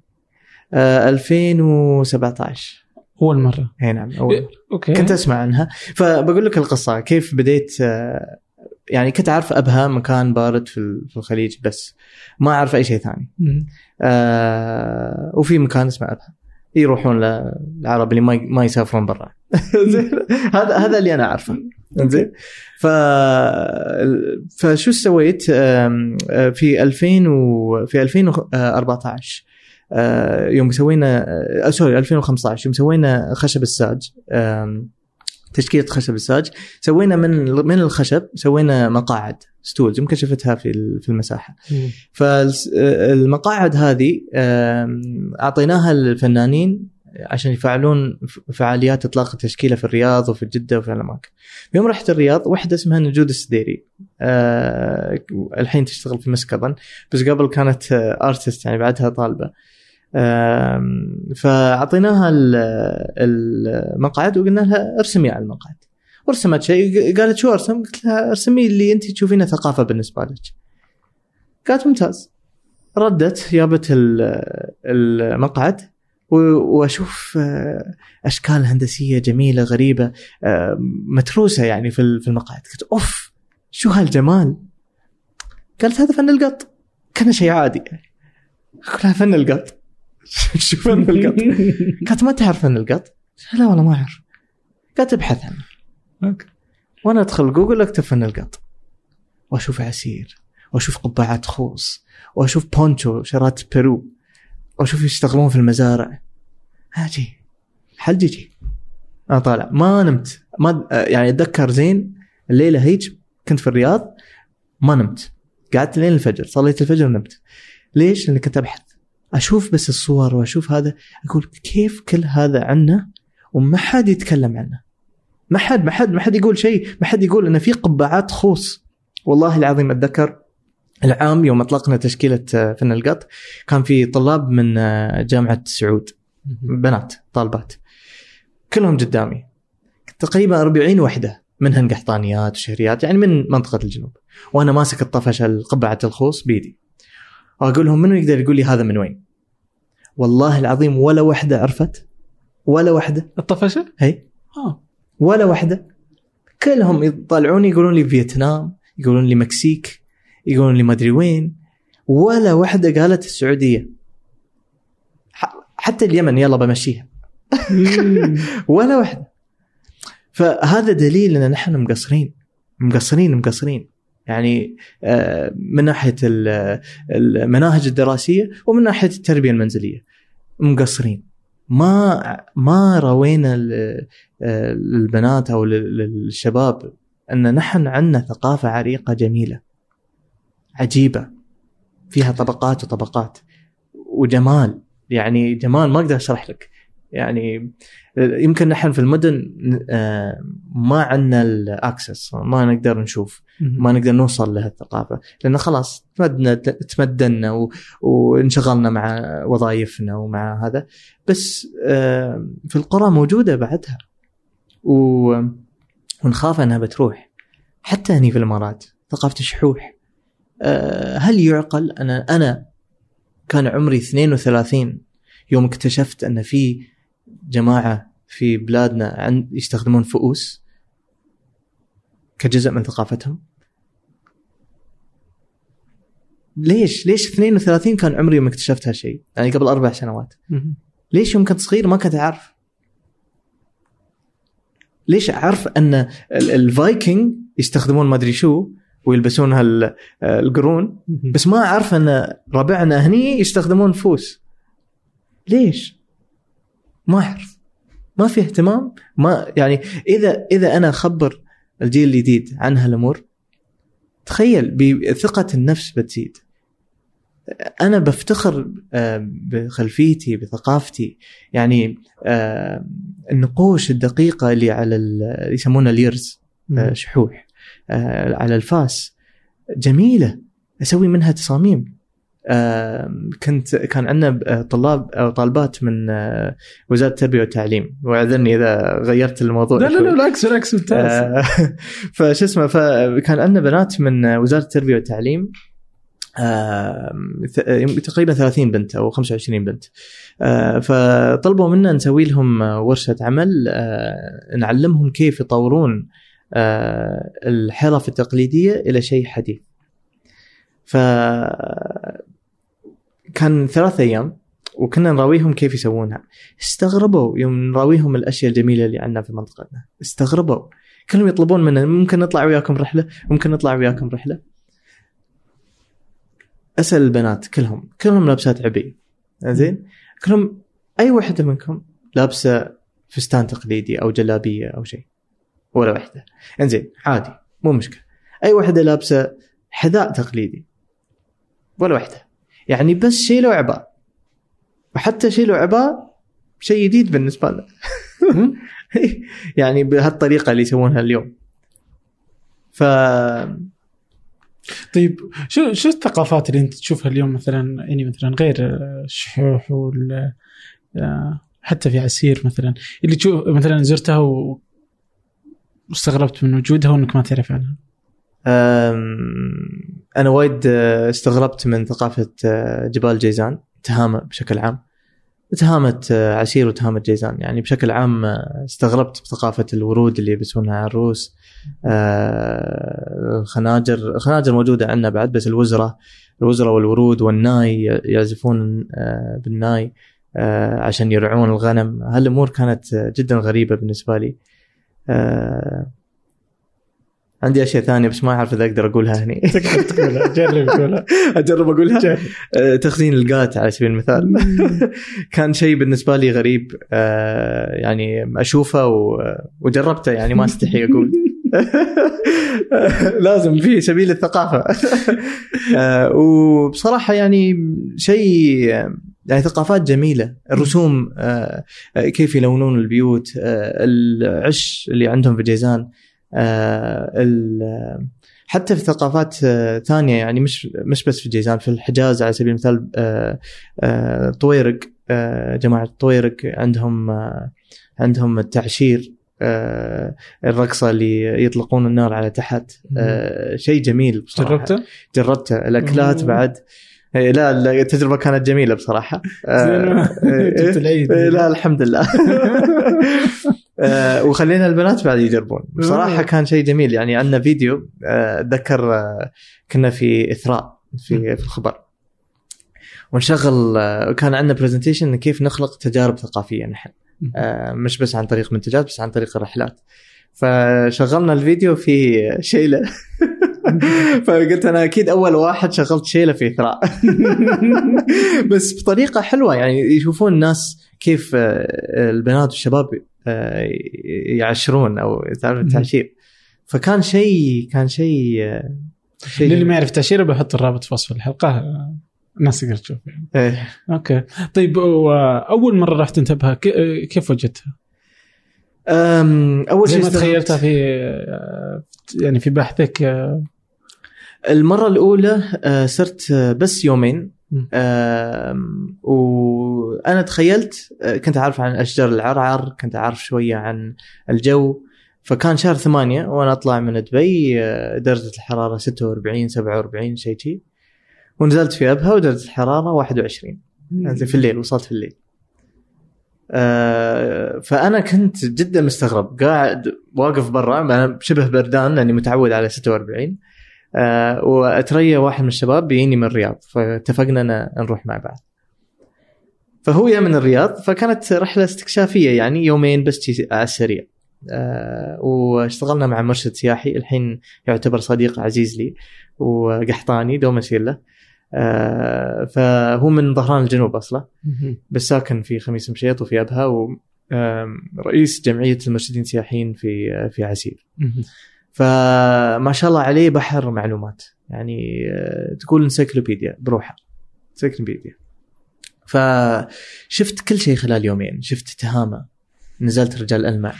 B: آه، 2017
A: أول مرة.
B: إي نعم أول.
A: أوكي.
B: كنت أسمع عنها. فبقول لك القصة كيف بديت آه، يعني كنت أعرف أبها مكان بارد في ال- في الخليج بس ما أعرف أي شيء ثاني. آه وفي مكان اسمه أبها. يروحون للعرب اللي ما يسافرون برا. زين. هذا هذا اللي أنا أعرفه. زين. ف فشو سويت؟ آه، في 2000 و... في 2014 آه، يوم سوينا آه، sorry 2015 يوم سوينا خشب الساج. تشكيلة خشب الساج. سوينا من من الخشب سوينا مقاعد stools يمكن شفتها في في المساحة. فالمقاعد هذه أعطيناها للفنانين عشان يفعلون فعاليات إطلاق التشكيلة في الرياض وفي جدة وفي الأماكن. يوم رحت الرياض واحدة اسمها نجود السديري. أه الحين تشتغل في مسكبا بس قبل كانت ارتست يعني بعدها طالبة. فأعطيناها المقعد وقلنا لها ارسمي على المقعد. ورسمت شيء قالت شو أرسم؟ قلت لها ارسمي اللي أنت تشوفينه ثقافة بالنسبة لك. قالت ممتاز. ردت جابت المقعد وأشوف آه، أشكال هندسية جميلة غريبة آه، متروسة يعني في المقعد قلت أوف شو هالجمال قالت هذا فن القط كان شيء عادي قلت فن القط شو فن القط. قالت ما تعرف فن القط؟ لا والله ما أعرف. قالت ابحث عنه. okay. وأنا أدخل جوجل أكتب فن القط. وأشوف عسير. وأشوف قبعات خوص. وأشوف بونشو شرات بيرو. وأشوف يشتغلون في المزارع. أجي حلجي أنا طالع. ما نمت. ما يعني أتذكر زين الليلة هيج كنت في الرياض ما نمت. قعدت لين الفجر. صليت الفجر ونمت. ليش؟ لأني كنت أبحث. أشوف بس الصور وأشوف هذا أقول كيف كل هذا عنا وما حد يتكلم عنه. ما حد ما حد ما حد يقول شيء. ما حد يقول ان في قبعات خوص. والله العظيم أتذكر العام يوم أطلقنا تشكيلة آه، فن القط كان في طلاب من آه، جامعة سعود. بنات طالبات. كلهم قدامي. تقريبا 40 وحدة. منهن قحطانيات وشهريات يعني من منطقة الجنوب. وأنا ماسك الطفش قبعه الخوص بيدي. واقول لهم منو يقدر يقول لي هذا من وين؟ والله العظيم ولا وحدة عرفت؟ ولا وحدة.
A: الطفشة؟
B: هي. آه. ولا وحدة. كلهم يطلعوني يقولون لي فيتنام يقولون لي مكسيك يقولون لي ما أدري وين. ولا واحدة قالت السعودية. حتى اليمن يلا بمشيها. ولا واحدة فهذا دليل إن نحن مقصرين. مقصرين مقصرين. يعني آه، من ناحية المناهج الدراسية ومن ناحية التربية المنزلية. مقصرين. ما ما روينا البنات أو الشباب أن نحن عندنا ثقافة عريقة جميلة عجيبة فيها طبقات وطبقات وجمال. يعني جمال ما أقدر أشرح لك. يعني يمكن نحن في المدن آه، ما عندنا الاكسس ما نقدر نشوف ما نقدر نوصل لهالثقافة. لأن خلاص تمدنا تمدنا وانشغلنا مع وظائفنا ومع هذا. بس آه، في القرى موجودة بعدها. ونخاف أنها بتروح. حتى هني في الإمارات ثقافة الشحوح. آه، هل يعقل؟ أنا أنا كان عمري 32 يوم اكتشفت أن في جماعة في بلادنا عند يستخدمون فؤوس كجزء من ثقافتهم. ليش؟ ليش 32 كان عمري يوم اكتشفت هالشيء؟ يعني قبل أربع سنوات. ليش يوم كنت صغير ما كنت أعرف؟ ليش أعرف أن ال Vikings يستخدمون ما أدري شو ويلبسون هالقرون بس ما أعرف أن ربعنا هني يستخدمون فوس. ليش؟ ما أعرف. ما في اهتمام ما يعني إذا إذا أنا أخبر الجيل الجديد عن هالأمور تخيل بثقة النفس بتزيد. أنا بفتخر آه، بخلفيتي بثقافتي. يعني آه، النقوش الدقيقة اللي على يسمونها اليرز آه، شحوح على الفاس جميلة. أسوي منها تصاميم. كنت كان عندنا طلاب أو طالبات من آه، وزارة التربية والتعليم. وأعذرني إذا غيرت الموضوع
A: لا لا لا بالعكس بالعكس ممتاز. آه،
B: فشو اسمه فكان عندنا بنات من وزارة التربية والتعليم تقريبا 30 بنت أو 25 بنت. فطلبوا منا نسوي لهم ورشة عمل نعلمهم كيف يطورون الحرف التقليدية إلى شيء حديث. ف كان ثلاث أيام وكنا نراويهم كيف يسوونها. استغربوا يوم نراويهم الأشياء الجميلة اللي عندنا في منطقتنا. استغربوا. كلهم يطلبون منا ممكن نطلع وياكم رحلة ممكن نطلع وياكم رحلة. أسأل البنات كلهم كلهم لابسات عبي. زين؟ كلهم أي واحدة منكم لابسة فستان تقليدي أو جلابية أو شيء. ولا واحدة. إنزين عادي مو مشكلة. أي واحدة لابسة حذاء تقليدي. ولا واحدة. يعني بس شيلوا عباء وحتى شيلوا عباء شيء جديد بالنسبة لنا. يعني بهالطريقة اللي يسوونها اليوم. ف
A: طيب شو شو الثقافات اللي انت تشوفها اليوم مثلا؟ يعني مثلا غير الشحوح وال آه، حتى في عسير مثلا. اللي تشوف مثلا زرتها. واستغربت من وجودها وإنك ما تعرف عنها.
B: أنا وايد آه، استغربت من ثقافة آه، جبال جيزان تهامة بشكل عام. تهامة آه، عسير وتهامة جيزان. يعني بشكل عام استغربت بثقافة الورود اللي يلبسونها عروس آه، الخناجر. الخناجر موجودة عندنا بعد بس الوزرة الوزرة والورود والناي يعزفون بالناي عشان يرعون الغنم. هالأمور كانت جدا غريبة بالنسبة لي. عندي أشياء ثانية بس ما أعرف إذا أقدر أقولها هني.
A: تقدر تقولها جرب تقولها.
B: أجرب أقولها؟
A: جرب.
B: آه، تخزين القات على سبيل المثال. كان شيء بالنسبة لي غريب آه، يعني أشوفه و- وجربته يعني ما أستحي أقول. لازم في سبيل الثقافة. آه، وبصراحة يعني شيء يعني ثقافات جميلة. الرسوم كيف يلونون البيوت العش اللي عندهم في جيزان. حتى في ثقافات آه، ثانية يعني مش مش بس في جيزان في الحجاز على سبيل المثال آه، آه، طويرق آه، جماعة طويرق عندهم آه، عندهم التعشير آه، الرقصة اللي يطلقون النار على تحت آه، شيء جميل بصراحة.
A: جربته؟
B: جربته.
A: الأكلات.
B: بعد. إيه، لا التجربة كانت جميلة بصراحة. آه، إيه،
A: العيد.
B: إيه، لا الحمد لله. آه، وخلينا البنات بعد يجربون. بصراحة كان شيء جميل. يعني عندنا فيديو آه، أتذكر آه، كنا في إثراء في في الخبر. ونشغل كان عندنا برزنتيشن كيف نخلق تجارب ثقافية نحن. مش بس عن طريق منتجات بس عن طريق الرحلات. فشغلنا الفيديو في شيلة. فقلت أنا أكيد أول واحد شغلت شيلة في إثراء. بس بطريقة حلوة يعني يشوفون الناس كيف آه، البنات والشباب آه، يعشرون أو تعرف التعشير. فكان شيء كان شيء آه، شيء
A: للي ما يعرف تاشيره بحط الرابط في وصف الحلقة. آه، الناس تقدر تشوف يعني.
B: إيه.
A: أوكي. طيب وأول مرة رحت انت بها ك- كيف وجدتها؟ أول
B: شيء
A: ما تخيلتها في آه، يعني في بحثك آه،
B: المرة الأولى آه، صرت آه، بس يومين. وأنا تخيلت آه، كنت أعرف عن أشجار العرعر كنت أعرف شوية عن الجو فكان شهر ثمانية وأنا أطلع من دبي آه، درجة الحرارة 46 47 شيء شي. ونزلت في أبها ودرجة الحرارة 21 يعني في الليل وصلت في الليل. آه، فأنا كنت جدا مستغرب. قاعد واقف برا أنا شبه بردان لأني متعود على 46 آه، وأتريا واحد من الشباب بيجيني من الرياض. فاتفقنا نروح مع بعض. فهو يا من الرياض فكانت رحلة استكشافية يعني يومين بس على السريع. آه، واشتغلنا مع مرشد سياحي الحين يعتبر صديق عزيز لي وقحطاني دوم اسير له. آه، فهو من ظهران الجنوب
A: أصلا.
B: بس ساكن في خميس مشيط وفي أبها ورئيس جمعية المرشدين السياحيين في في عسير. فما شاء الله عليه بحر معلومات. يعني آه، تقول انسيكلوبيديا بروحها انسيكلوبيديا فشفت كل شيء خلال يومين. شفت تهامه. نزلت رجال ألمع.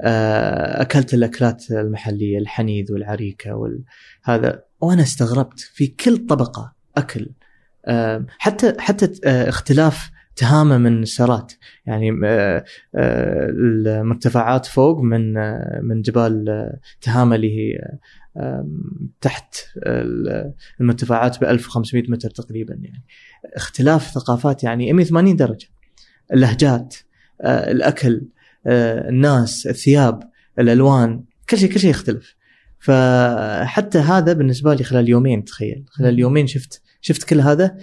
B: آه، أكلت الأكلات المحلية الحنيذ والعريكة وهذا وأنا استغربت في كل طبقة أكل. آه، حتى حتى اختلاف تهامه من السرات يعني آه، آه، المرتفعات فوق من آه، من جبال تهامه اللي هي تحت ال- المرتفعات ب 1500 متر تقريبا يعني. اختلاف ثقافات يعني 180 درجة. اللهجات الأكل الناس الثياب الألوان كل شيء كل شيء يختلف. فحتى هذا بالنسبة لي خلال يومين تخيل. خلال يومين شفت شفت كل هذا.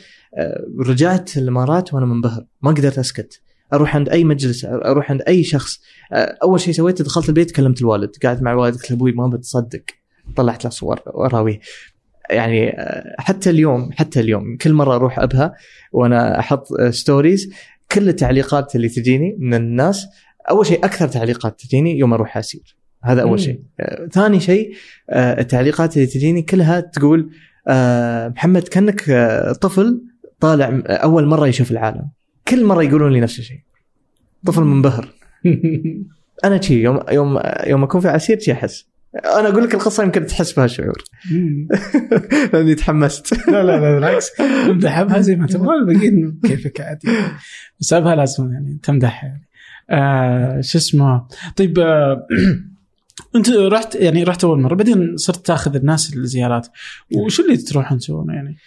B: رجعت الامارات وأنا منبهر. ما قدرت اسكت. أروح عند اي مجلس أروح عند اي شخص. آه، اول شيء سويته دخلت البيت كلمت الوالد. قعدت مع الوالد قلت أبوي ما بتصدق طلعت له صور واراويه يعني آه، حتى اليوم حتى اليوم كل مرة أروح أبها وأنا أحط آه، ستوريز كل التعليقات اللي تجيني من الناس أول شيء أكثر تعليقات تجيني يوم أروح أسير. هذا
A: أول.
B: شيء آه، ثاني شيء آه، التعليقات اللي تجيني كلها تقول آه، محمد كأنك آه، طفل طالع أول مرة يشوف العالم. كل مرة يقولون لي نفس الشيء. طفل منبهر أنا شي يوم يوم يوم أكون في عسير شي أحس. أنا أقول لك القصة يمكن تحس بهالشعور. لأني تحمست.
A: لا لا لا بالعكس. امدحها زي ما تبغى الباقيين كيفك عادي. بس أبها لازم يعني تمدحها يعني. آه شو اسمه؟ طيب آه أنت رحت يعني رحت أول مرة بعدين صرت تاخذ الناس الزيارات. وشو اللي تروحون تسوونه يعني؟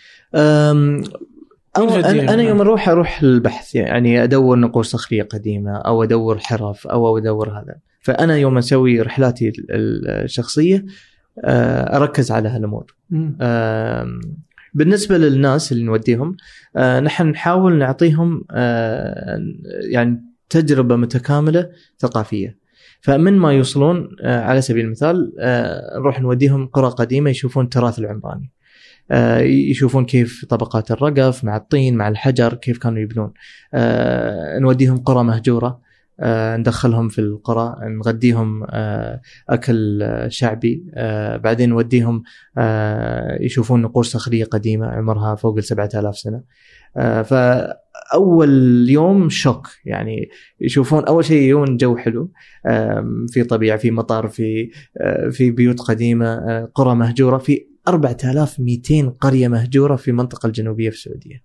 B: أو أنا. أنا يوم أروح أروح البحث يعني أدور نقوش صخرية قديمة أو أدور حرف أو أدور هذا. فأنا يوم أسوي رحلاتي ال- ال- الشخصية آه، أركز على هالأمور. بالنسبة للناس اللي نوديهم آه، نحن نحاول نعطيهم آه، يعني تجربة متكاملة ثقافية. فمن ما يوصلون على سبيل المثال نروح نوديهم قرى قديمة يشوفون التراث العمراني. يشوفون كيف طبقات الرقف مع الطين مع الحجر كيف كانوا يبنون. آه، نوديهم قرى مهجورة. آه، ندخلهم في القرى نغديهم آه، آه، شعبي. آه، بعدين نوديهم آه، يشوفون نقوش صخرية قديمة عمرها فوق ال 7000 سنة. آه، فأول يوم شوك يعني يشوفون أول شيء يجون جو حلو في طبيعة في مطر في آه، في بيوت قديمة آه، قرى مهجورة في 4200 قرية مهجورة في المنطقة الجنوبية في السعودية.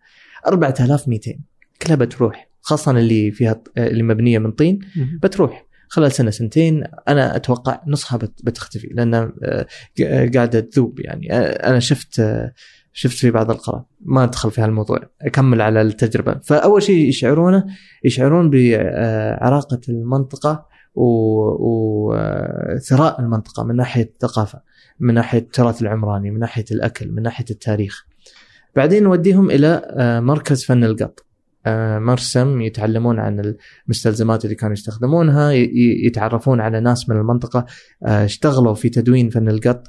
B: 4200 كلها بتروح خاصة اللي فيها اللي مبنية من طين. بتروح. خلال سنة سنتين أنا أتوقع نصها بت- بتختفي لأن قاعدة تذوب يعني. أنا شفت شفت في بعض القرى ما أدخل في هالموضوع. أكمل على التجربة. فأول شيء يشعرونه يشعرون بعراقة المنطقة وثراء المنطقة من ناحية الثقافة من ناحية التراث العمراني من ناحية الأكل من ناحية التاريخ. بعدين نوديهم إلى آه، مركز فن القط. آه، مرسم يتعلمون عن المستلزمات اللي كانوا يستخدمونها يتعرفون على ناس من المنطقة آه، اشتغلوا في تدوين فن القط.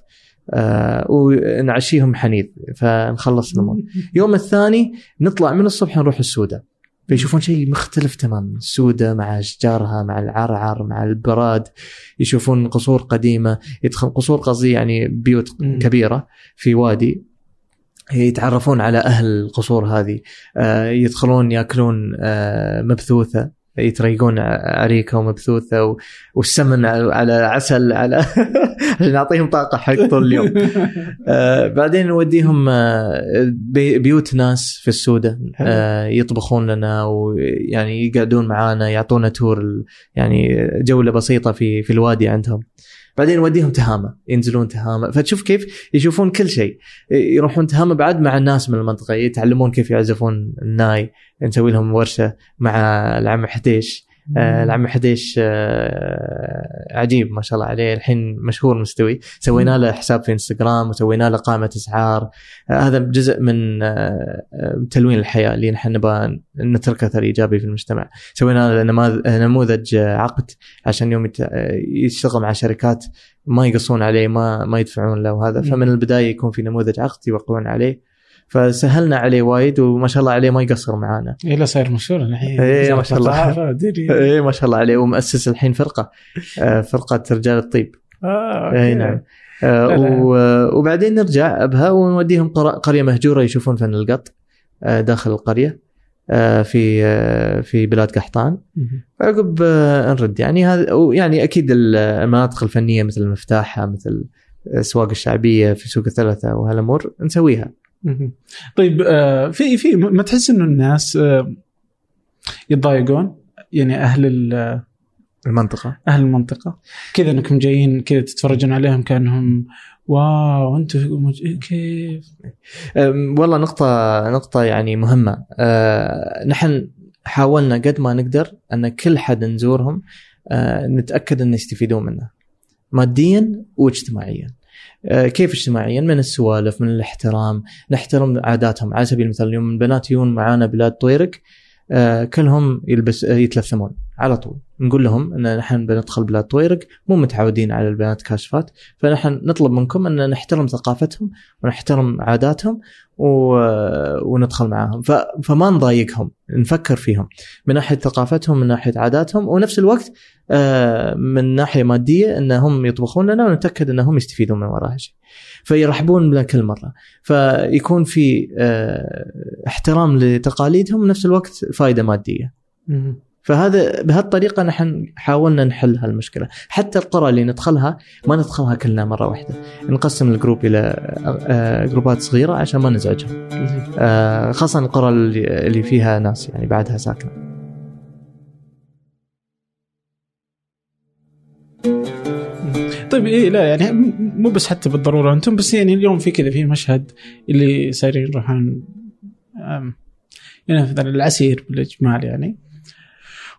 B: آه، ونعشيهم حنيذ فنخلص الأمور. يوم الثاني نطلع من الصبح نروح السودة فيشوفون شيء مختلف تماما السودة مع أشجارها مع العرعر مع البراد يشوفون قصور قديمة يدخل قصور قصدي يعني بيوت
A: مم.
B: كبيرة في وادي يتعرفون على أهل القصور هذه آه، يدخلون يأكلون آه، مبثوثة. يتريقون ع- عريكة ومبثوثة و- والسمن على عسل على عشان نعطيهم طاقة حق طول اليوم. آه بعدين نوديهم آه بي- بيوت ناس في السودة آه يطبخون لنا ويعني يقعدون معانا يعطونا تور يعني جولة بسيطة في في الوادي عندهم. بعدين نوديهم تهامة ينزلون تهامة. فتشوف كيف يشوفون كل شيء. يروحون تهامة بعد مع الناس من المنطقة يتعلمون كيف يعزفون الناي نسوي لهم ورشة مع العم حديش. العم حديش آه، عجيب ما شاء الله عليه. الحين مشهور مستوي. سوينا له حساب في إنستغرام وسوينا له قائمة أسعار. آه، هذا جزء من آه، آه، تلوين الحياة اللي نحن نبغى نترك اثر إيجابي في المجتمع. سوينا له نموذج آه، عقد عشان يوم آه، يشتغل مع شركات ما يقصون عليه ما ما يدفعون له وهذا. فمن البداية يكون في نموذج عقد يوقعون عليه. فسهلنا عليه وايد وما شاء الله عليه ما يقصر معانا.
A: إيه لا صاير مشهور الحين.
B: إيه، ما شاء الله. إيه ما شاء الله عليه. ومؤسس الحين فرقة آه، فرقة رجال الطيب. آه
A: إي.
B: نعم. آه، وبعدين نرجع أبها ونوديهم قرية مهجورة يشوفون فن القط آه، داخل القرية في في بلاد قحطان. عقب نرد. يعني هذا يعني أكيد المناطق الفنية مثل المفتاحة مثل الاسواق الشعبية في سوق الثلاثة وهالأمور نسويها.
A: طيب آه، في في ما تحس إنه الناس آه، يتضايقون؟ يعني أهل ال-
B: المنطقة.
A: أهل المنطقة. كذا إنكم جايين كذا تتفرجون عليهم كأنهم واو أنتم مج- كيف؟
B: والله نقطة نقطة يعني مهمة. نحن حاولنا قد ما نقدر أن كل حد نزورهم نتأكد أن يستفيدون منه ماديا واجتماعيا. كيف اجتماعيا؟ من السوالف من الاحترام. نحترم عاداتهم. على سبيل المثال يوم البنات يجون معانا بلاد طويرق أه كلهم يلبس آه، يتلثمون على طول. نقول لهم إن نحن بندخل بلاد طويرق مو متعودين على البنات كاشفات فنحن نطلب منكم إن نحترم ثقافتهم ونحترم عاداتهم و... وندخل معاهم. ف... فما نضايقهم نفكر فيهم. من ناحية ثقافتهم من ناحية عاداتهم ونفس الوقت آه، من ناحية مادية إنهم يطبخون لنا ونتأكد إنهم يستفيدون من وراها شيء. فيرحبون بنا كل مره فيكون في آه، احترام لتقاليدهم ونفس الوقت فائده
A: مادية.
B: فهذا بهالطريقة نحن حاولنا نحل هالمشكلة. حتى القرى اللي ندخلها ما ندخلها كلنا مرة واحدة. نقسم الجروب إلى آه، جروبات صغيرة عشان ما نزعجهم. آه، خاصة القرى اللي فيها ناس يعني بعدها ساكنة.
A: طيب إيه لا يعني مو بس حتى بالضرورة أنتم بس يعني اليوم في كذا في مشهد اللي صايرين يروحون يعني مثلا العسير بالإجمال يعني.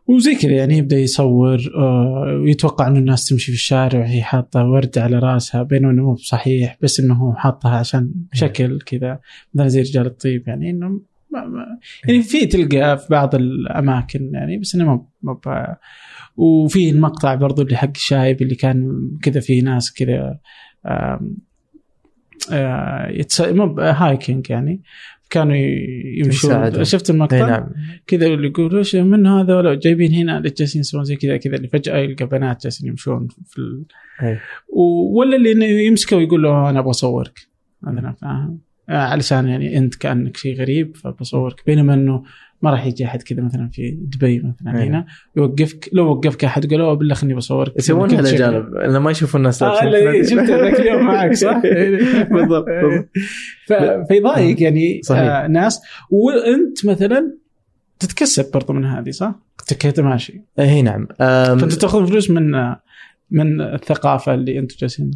A: وزي كذا يعني يبدأ يصور آه، ويتوقع إنه الناس تمشي في الشارع وهي حاطة ورد على رأسها بينما إنه مو بصحيح بس إنه هو حاطها عشان شكل كذا. مثلا زي رجال الطيب يعني إنه يعني في تلقى في بعض الأماكن يعني بس إنه ما ما ب- وفي المقطع برضو اللي حق الشايب اللي كان كذا في ناس كذا آه، يتس... مو ب- هايكينج يعني. كانوا يمشون. شفت المقطع؟
B: نعم.
A: كذا اللي يقول إيش من هذا؟ ولا جايبين هنا اللي جالسين يسوون زي كذا كذا. اللي فجأة يلقى بنات جالسين يمشون في ال... و- ولا اللي يمسكه ويقول له أنا أبغى أصورك. مثلا فاهم آه، علشان يعني أنت كأنك شيء غريب فبصورك. بينما إنه ما راح يجي أحد كذا مثلا في دبي مثلا
B: أي.
A: هنا يوقفك لو وقفك أحد قال أوه بالله خليني بصورك.
B: يسوونها
A: شيء-
B: الاجانب لما يشوفوا الناس
A: لا، شفت ذاك اليوم معك صح؟
B: بالضبط بالضبط.
A: ف- فيضايق يعني
B: صحيح.
A: آه ناس. وأنت مثلا تتكسب برضو من هذه صح؟ كذا ماشي.
B: اي نعم.
A: فأنت تأخذ فلوس من آه، من الثقافة اللي أنتم جالسين.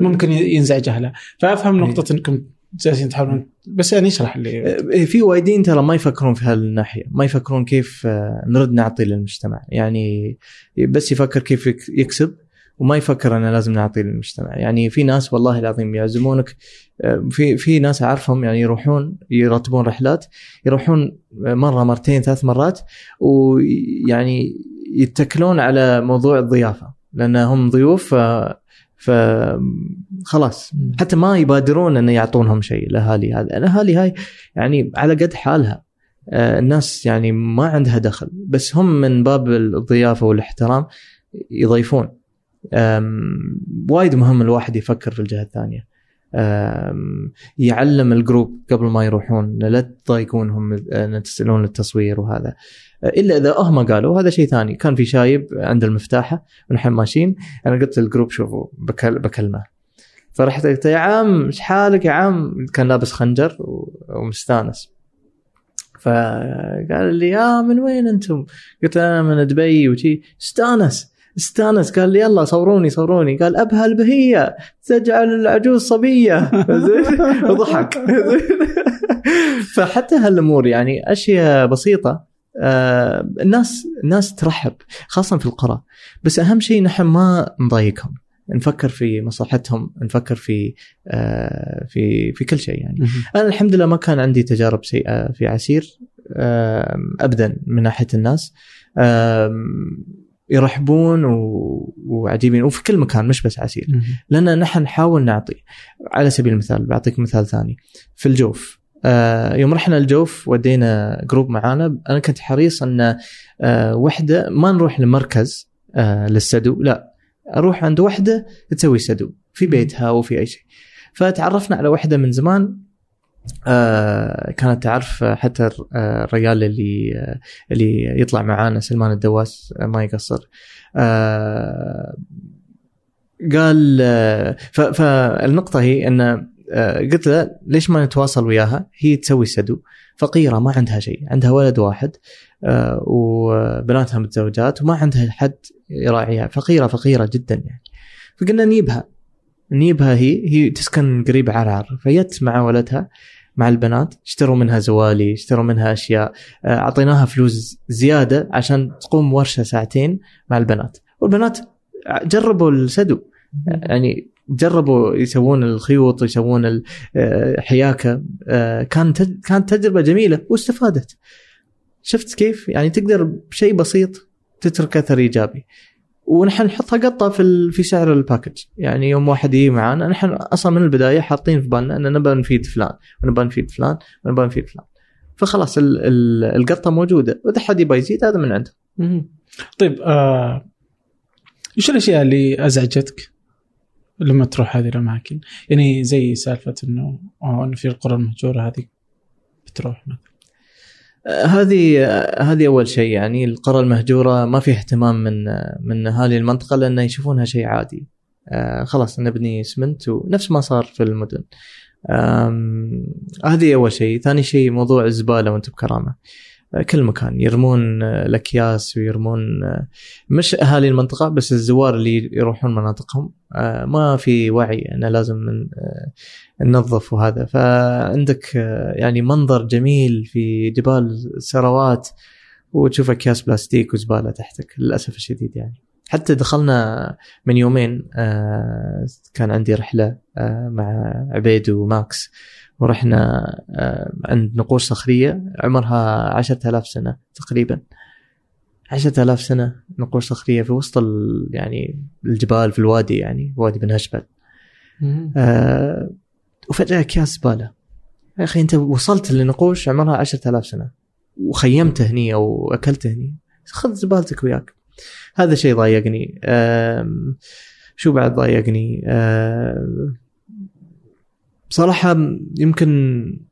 A: ممكن ينزعج اهلها فأفهم
B: إيه.
A: نقطة إنكم جالسين تحاولون بس يعني اشرح لي
B: إيه، في وايدين ترى ما يفكرون في هالناحية. ما يفكرون كيف آه، نرد نعطي للمجتمع. يعني بس يفكر كيف يك- يكسب وما يفكر أنا لازم نعطي للمجتمع. يعني في ناس والله العظيم يعزمونك آه، في في ناس أعرفهم يعني يروحون يرتبون رحلات يروحون مرة مرتين ثلاث مرات ويعني يتكلون على موضوع الضيافة. لأن هم ضيوف ف ف خلاص حتى ما يبادرون إن يعطونهم شيء. الاهالي هذا الاهالي هاي يعني على قد حالها. آه، الناس يعني ما عندها دخل. بس هم من باب الضيافة والاحترام يضيفون. وايد مهم الواحد يفكر في الجهة الثانية. يعلم ال group قبل ما يروحون. لا تضايقونهم ان تسألون التصوير وهذا. إلا إذا هم قالوا هذا شيء ثاني. كان في شايب عند المفتاحة ونحن ماشيين أنا قلت لل group شوفوا بكل بكلمه. فرحت قلت يا عم إيش حالك يا عم؟ كان لابس خنجر ومستانس. فقال لي يا من وين أنتم؟ قلت أنا من دبي وشي. استانس استانس. قال لي يلا صوروني صوروني. قال ابها البهيه تجعل العجوز صبية؟ وضحك. فحتى هالأمور يعني أشياء بسيطة. آه الناس الناس ترحب خاصة في القرى. بس أهم شيء نحن ما نضايقهم. نفكر في مصلحتهم نفكر في آه في في كل شيء يعني. أنا الحمد لله ما كان عندي تجارب سيئة في عسير ابدا من ناحية الناس. يرحبون و- وعجيبين وفي كل مكان مش بس عسير. لأن نحن نحاول نعطي على سبيل المثال بعطيك مثال ثاني. في الجوف يوم رحنا الجوف ودينا جروب معانا. أنا كنت حريص أن آه، وحدة ما نروح لمركز آه، للسدو لا أروح عند وحدة تسوي سدو في بيتها وفي أي شيء. فتعرفنا على وحدة من زمان. آه كانت تعرف حتى الر- آه، الرجال اللي آه اللي يطلع معانا سلمان الدواس آه، ما يقصر. آه قال آه ف- فالنقطة هي آه قلت له ليش ما نتواصل وياها؟ هي تسوي سدو. فقيرة ما عندها شيء عندها ولد واحد آه وبناتها متزوجات وما عندها حد يراعيها. فقيرة فقيرة جدا يعني. فقلنا نجيبها نجيبها هي هي تسكن قريب عرعر فجت مع ولدها مع البنات اشتروا منها زوالي اشتروا منها أشياء آه، أعطيناها فلوس زيادة عشان تقوم ورشة ساعتين مع البنات. والبنات جربوا السدو. يعني جربوا يسوون الخيوط يسوون الحياكه كانت كانت تجربة جميلة واستفادت. شفت كيف؟ يعني تقدر بشيء بسيط تترك أثر إيجابي. ونحن نحطها قطة في في سعر الباكج. يعني يوم واحد يجي معانا نحن أصلا من البداية حاطين في بالنا ان نبغى نفيد فلان ونبغى نفيد فلان ونبغى نفيد فلان. فخلاص ال- ال- القطة موجودة. وإذا حد يبغى يزيد هذا من عنده.
A: طيب آه، إيش الأشياء اللي أزعجتك؟ لما تروح هذه الأماكن؟ يعني زي سالفة إنه آه، إنه في القرى المهجورة هذه بتروح مثلا.
B: آه، هذه آه، هذه أول شيء. يعني القرى المهجورة ما في اهتمام من من أهالي المنطقة لأنه يشوفونها شيء عادي. خلاص نبني اسمنت ونفس ما صار في المدن. هذه أول شيء. ثاني شيء موضوع الزبالة وانت بكرامة. كل مكان. يرمون آه، الأكياس ويرمون آه، مش أهالي المنطقة بس الزوار اللي يروحون مناطقهم. آه، ما في وعي انه لازم ننظف وهذا فعندك يعني منظر جميل في جبال سروات وتشوف أكياس بلاستيك وزبالة تحتك للأسف الشديد يعني. حتى دخلنا من يومين كان عندي رحلة مع عبيد وماكس. ورحنا آه، عند نقوش صخرية. عمرها عشرة آلاف سنة تقريبا. عشرة آلاف سنة نقوش صخرية في وسط ال- يعني الجبال في الوادي يعني وادي بن هشبل. آه، وفجأة اكياس زباله يا أخي أنت وصلت لنقوش عمرها عشرة آلاف سنة. وخيمت هني أو أكلت هني. خذ زبالتك وياك. هذا شيء ضايقني. آم، شو بعد ضايقني؟ آم، بصراحة يمكن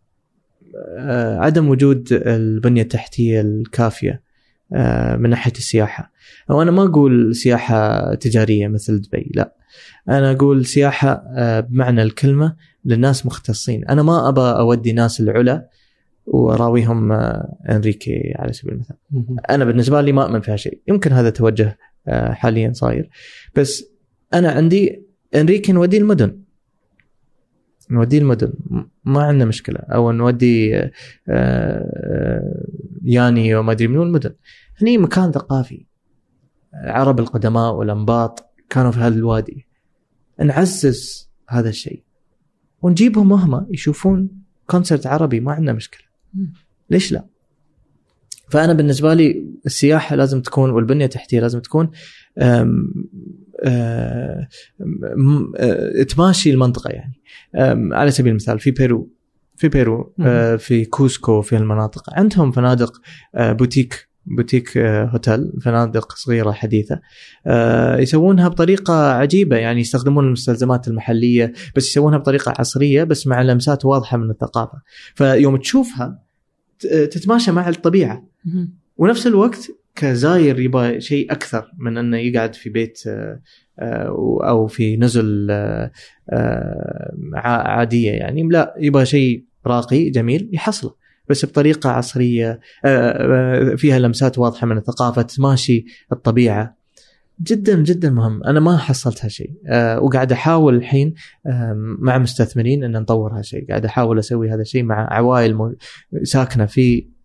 B: آه، عدم وجود البنية التحتية الكافية آه، من ناحية السياحة. وأنا ما أقول سياحة تجارية مثل دبي لا. أنا أقول سياحة آه، بمعنى الكلمة للناس مختصين. أنا ما أبى أودي ناس العلا وأراويهم آه، أنريكي على سبيل المثال. أنا بالنسبة لي ما اؤمن فيها شيء. يمكن هذا توجه حاليا صاير. بس أنا عندي إنريكي نوديه المدن. نوديه المدن. ما عندنا مشكلة. أو نودي آه، آه، ياني وما أدري منو المدن. هني مكان ثقافي. العرب القدماء والأنباط كانوا في هذا الوادي. نعزز هذا الشيء. ونجيبهم هم يشوفون كونسرت عربي. ما عندنا
A: مشكلة.
B: ليش لا؟ فأنا بالنسبة لي السياحة لازم تكون والبنية التحتية لازم تكون تماشي المنطقة يعني. على سبيل المثال في بيرو في بيرو أه في كوسكو في المناطق عندهم فنادق boutique boutique hotel فنادق صغيرة حديثة. يسوونها بطريقة عجيبة يعني يستخدمون المستلزمات المحلية بس يسوونها بطريقة عصرية بس مع لمسات واضحة من الثقافة. فيوم تشوفها تتماشى مع الطبيعة. ونفس الوقت كزاير يبغى شيء أكثر من إنه يقعد في بيت آه، آه، أو في نزل آه، عادية يعني. لا يبغى شيء راقي جميل يحصله. بس بطريقة عصرية فيها لمسات واضحة من الثقافة تماشي الطبيعة. جدا جدا مهم. أنا ما حصلت هالشيء. وقاعد أحاول الحين مع مستثمرين إن نطور هالشيء. قاعد أحاول أسوي هذا الشيء مع عوائل ساكنة في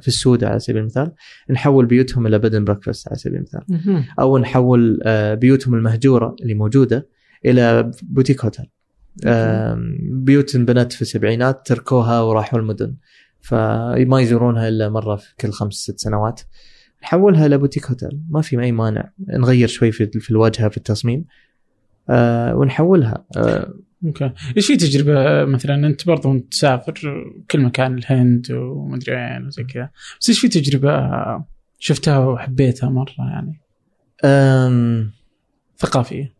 B: في السوداء على سبيل المثال نحول بيوتهم إلى bed and breakfast على سبيل المثال. أو نحول آه، بيوتهم المهجورة اللي موجودة إلى boutique hotel بيوت انبنت في السبعينات تركوها وراحوا المدن. فما يزورونها إلا مرة في كل خمس ست سنوات. نحولها إلى boutique hotel ما في أي مانع. نغير شوي في الواجهة في التصميم. آه، ونحولها. آه،
A: okay. إيش في تجربة مثلا أنت برضو وأنت تسافر كل مكان الهند ومدري وين وزي كذا بس إيش في تجربة شفتها وحبيتها مرة يعني؟
B: آم،
A: ثقافية.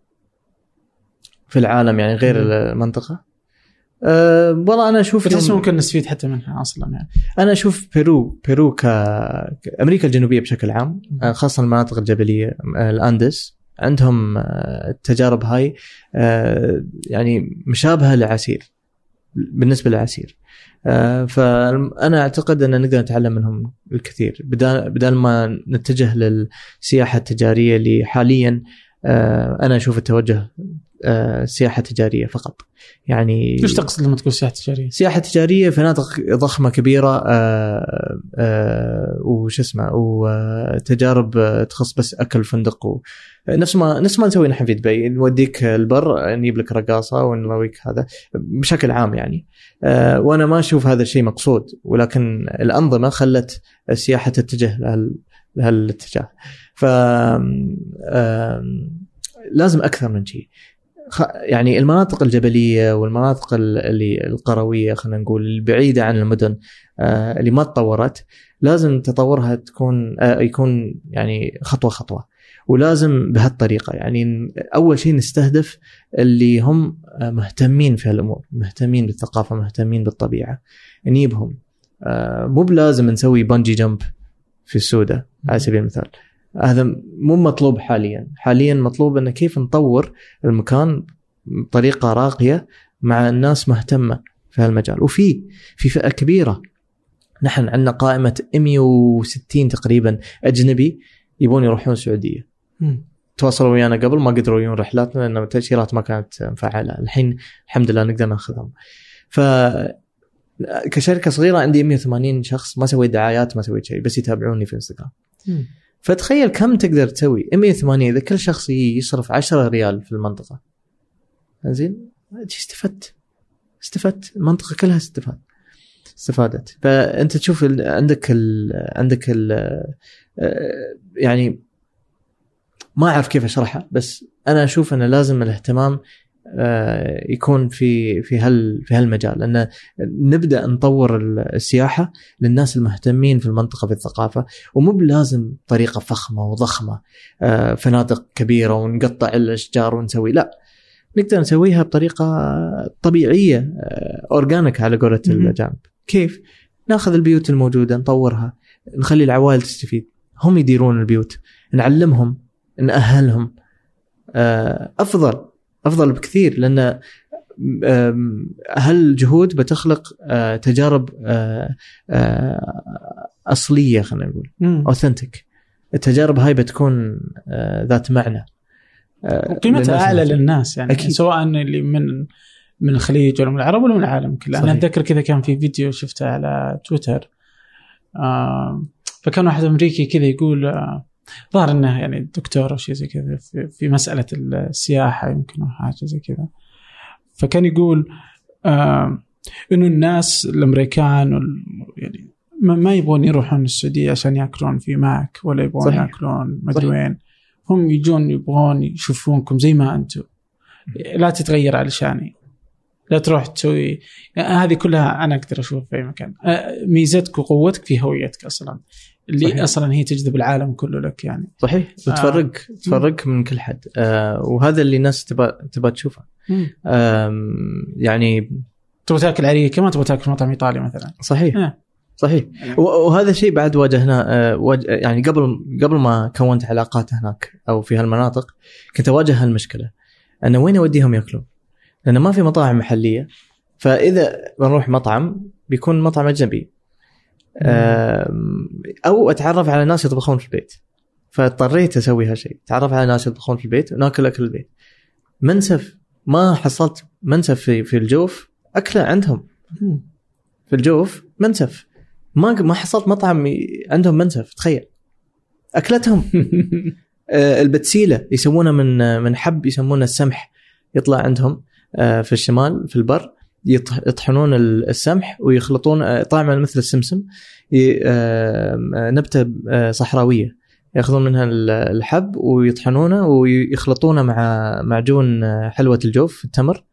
B: في العالم يعني غير
A: مم.
B: المنطقة؟ أه والله أنا
A: أشوف
B: يوم-
A: ممكن نستفيد حتى منها أصلا يعني.
B: أنا أشوف بيرو بيرو ك أمريكا الجنوبية بشكل عام خاصة المناطق الجبلية الأندس. عندهم آه، التجارب هاي آه، يعني مشابهة لعسير بالنسبة لعسير. آه، فأنا أعتقد أن نقدر نتعلم منهم الكثير. بدال ما نتجه للسياحة التجارية اللي حاليا أنا أشوف التوجه سياحة تجارية فقط. يعني
A: إيش تقصد لما تقول سياحة تجارية؟
B: سياحة تجارية في مناطق ضخمة كبيرة آه، آه، وش اسمه وتجارب آه، تخص بس أكل فندق و نفس ما نفس ما نسوي نحن في دبي. نوديك البر نجيب لك رقاصة ونرويك هذا بشكل عام يعني. آه، وأنا ما أشوف هذا الشيء مقصود ولكن الأنظمة خلت السياحة تتجه لهال لهالاتجاه. ف لازم أكثر من شيء. يعني المناطق الجبلية والمناطق ال- اللي القروية خلينا نقول البعيدة عن المدن آه، اللي ما تطورت لازم تطورها تكون آه، يكون يعني خطوة خطوة. ولازم بهالطريقة يعني أول شيء نستهدف اللي هم آه، مهتمين في هالأمور مهتمين بالثقافة مهتمين بالطبيعة. نجيبهم. مو بلازم نسوي بانجي جمب في السودة على سبيل المثال. هذا مو مطلوب حاليا. حاليا مطلوب إنه كيف نطور المكان بطريقة راقية مع الناس مهتمة في هالمجال. وفي في فئة كبيرة. نحن عندنا قائمة 160 تقريبا أجنبي يبون يروحون
A: السعودية.
B: تواصلوا ويانا قبل ما قدروا يجون رحلاتنا لأن التأشيرات ما كانت مفعلة. الحين الحمد لله نقدر ناخذهم. ف كشركة صغيرة عندي 180 شخص ما سويت دعايات ما سويت شيء بس يتابعوني في انستغرام. فتخيل كم تقدر تسوي. 180 إذا كل شخص يصرف 10 ريال في المنطقة. زين؟ استفدت؟ استفدت. المنطقة كلها استفاد استفادت. فأنت تشوف عندك ال عندك ال يعني ما أعرف كيف أشرحها بس أنا أشوف إنه لازم الاهتمام آه، يكون في في هال في هالمجال. لأن نبدأ نطور السياحة للناس المهتمين في المنطقة في الثقافة ومو بلازم طريقة فخمة وضخمة آه، فنادق كبيرة ونقطع الأشجار ونسوي. لا نقدر نسويها بطريقة طبيعية اورجانيك على قولة
A: مهم.
B: الاجانب كيف؟ ناخذ البيوت الموجودة نطورها نخلي العوائل تستفيد. هم يديرون البيوت نعلمهم نأهلهم. آه، أفضل أفضل بكثير لأن هالجهود بتخلق تجارب أصلية خلينا نقول. اوثنتيك التجارب هاي بتكون ذات معنى
A: وقيمتها
B: أعلى.
A: للناس يعني
B: أكيد.
A: سواء اللي من من الخليج ولا من العرب ولا من العالم كله
B: أنا.
A: أتذكر كذا كان في فيديو شفته على تويتر فكان واحد أمريكي كذا يقول ظهر إنه يعني دكتور أو شيء زي كذا في, في مسألة السياحة يمكن أو حاجة زي كذا. فكان يقول آه إنه الناس الأمريكان وال يعني ما, ما يبغون يروحون السعودية عشان يأكلون في ماك ولا يبغون
B: صحيح.
A: يأكلون
B: صحيح.
A: وين. هم يجون يبغون يشوفونكم زي ما أنتم. لا تتغير علشاني لا تروح تسوي يعني هذه كلها أنا أقدر أشوفها في أي مكان. آه، ميزتك وقوتك في هويتك أصلا. اللي
B: صحيح.
A: أصلا هي تجذب العالم كله لك يعني.
B: صحيح. وتفرق تفرق من كل حد. آه، وهذا اللي الناس تبى تبى تشوفه. يعني
A: تبغى تاكل عريكه ما تبغى تاكل مطعم إيطالي مثلا.
B: صحيح.
A: آه.
B: صحيح. وهذا الشيء بعد واجهناه آه، يعني قبل قبل ما كونت علاقات هناك أو في هالمناطق كنت أواجه هالمشكلة. انه وين أوديهم يأكلون؟ لأن ما في مطاعم محلية. فإذا بنروح مطعم بيكون مطعم أجنبي. أو أتعرف على ناس يطبخون في البيت. فاضطريت أسوي هالشيء أتعرف على ناس يطبخون في البيت وناكل أكل البيت. منسف ما حصلت منسف في في الجوف أكلة عندهم. في الجوف منسف. ما ما حصلت مطعم عندهم منسف تخيل. أكلتهم. آه، البتسيلة يسوونه من من حب يسمونه السمح يطلع عندهم آه، في الشمال في البر. يطحنون ال- السمح ويخلطون آه، طعمه مثل السمسم آه، نبتة آه، صحراوية. يأخذون منها ال- الحب ويطحنونه ويخلطونه مع معجون حلوة الجوف التمر.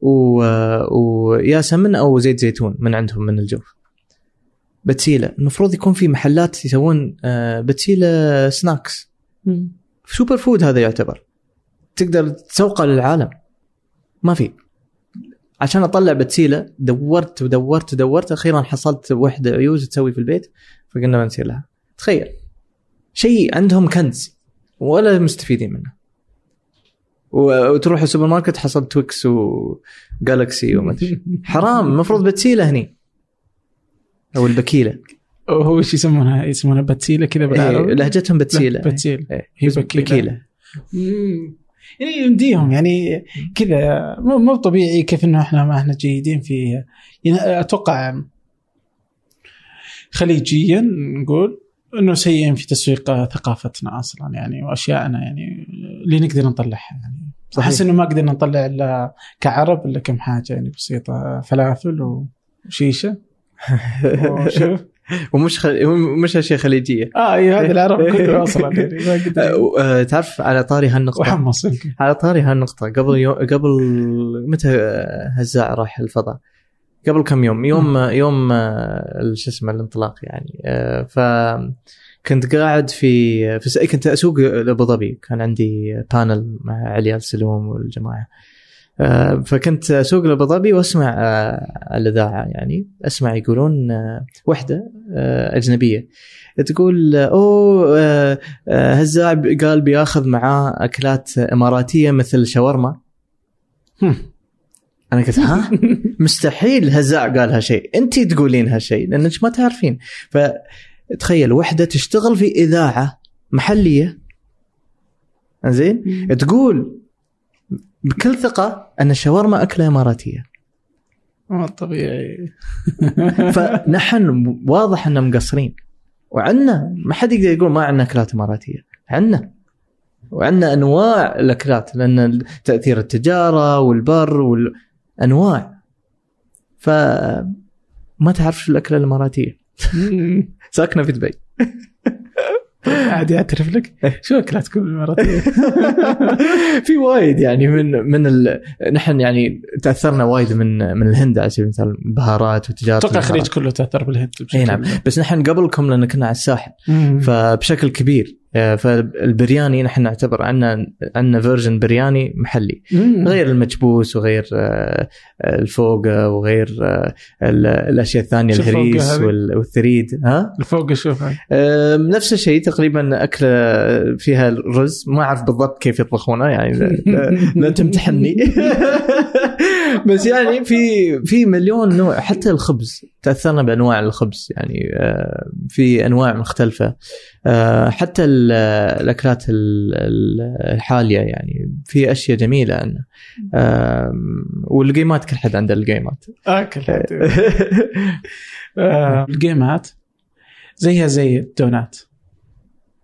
B: ويا سمن أو زيت زيتون من عندهم من الجوف. بتسيلة. المفروض يكون في محلات يسوون
A: بتسيلة
B: snacks. superfood هذا يعتبر. تقدر تسوقه للعالم. ما في. عشان أطلع بتسيلة دورت ودورت ودورت أخيرا حصلت وحدة عيوز تسوي في البيت فقلنا بنسير لها. تخيل. شيء عندهم كنز ولا مستفيدين منه. وتروح السوبر ماركت حصل تويكس وجالكسي وما أدري. حرام المفروض بتسيلة هني. أو البكيلة.
A: هو إيش يسمونها؟ يسمونها بتسيلة كذا
B: إيه
A: بالعربي؟
B: لهجتهم
A: بتسيلة. بتسيلة.
B: إيه.
A: هي
B: بس
A: بكيلة. يعني يمديهم يعني كذا. مو مو طبيعي كيف إنه إحنا ما إحنا جيدين في يعني أتوقع خليجيا نقول إنه سيئين في تسويق ثقافتنا أصلا يعني واشيائنا يعني اللي نقدر نطلعها يعني.
B: صحيح.
A: أحس إنه ما قدرنا نطلع إلا كعرب إلا كم حاجة يعني بسيطة فلافل وشيشة. وشوف.
B: ومش خل... مش اشياء خليجية.
A: آه إي هذا العرب كله أصلا يعني
B: أه، أه، تعرف على طاري هالنقطة؟
A: وحمص.
B: على طاري هالنقطة قبل يوم قبل متى أه، هزاع راح الفضاء؟ قبل كم يوم؟ يوم يوم شو اسمه الانطلاق يعني. ف كنت قاعد في في كنت أسوق لأبو ظبي. كان عندي بانل مع علي السلوم والجماعة. فكنت أسوق لأبو ظبي وأسمع آه، الأذاعة يعني. أسمع يقولون آه، وحدة آه، أجنبية. تقول أوه آه، آه، هزاع قال بياخذ معاه أكلات إماراتية مثل شاورما.
A: هم.
B: أنا قلت ها؟ مستحيل هزاع قال هالشيء. أنت تقولين هالشيء لأنك ما تعرفين. فتخيل وحدة تشتغل في إذاعة محلية. زين؟ تقول بكل ثقة أن الشاورما أكلة إماراتية.
A: مو طبيعي.
B: فنحن واضح ان مقصرين. وعندنا ما حد يقدر يقول ما عندنا أكلات إماراتية. عندنا. وعندنا أنواع الأكلات لأن تأثير التجارة والبر والانواع ف ما تعرف شو الأكلة الإماراتية. ساكنة في دبي.
A: عادي اعترف لك شو اكلاتكم الاماراتيه؟
B: في وايد يعني من من ال... نحن يعني تأثرنا وايد من من الهند على سبيل المثال بهارات
A: وتجارة
B: أتوقع.
A: الخليج كله تأثر بالهند بشكل
B: اي نعم بس نحن قبلكم لأن كنا على الساحل. فبشكل كبير فالبرياني نحن نعتبر عندنا عندنا version برياني محلي.
A: مم.
B: غير المكبوس وغير آه، الفوقة وغير آه، ال- الأشياء
A: الثانية الفوقة
B: الهريس والثريد. ها؟
A: الفوق شوف.
B: آه، نفس الشيء تقريبا أكلة فيها الرز. ما أعرف بالضبط كيف يطبخونه يعني لا تمتحني بس يعني في في مليون نوع حتى الخبز تأثرنا بأنواع الخبز يعني آه، في أنواع مختلفة. آه، حتى ال- الأكلات ال- ال- الحالية يعني في أشياء جميلة عندنا. والجيمات كل حد عنده الجيمات
A: اكل آه، الجيمات زيها زي الدونات.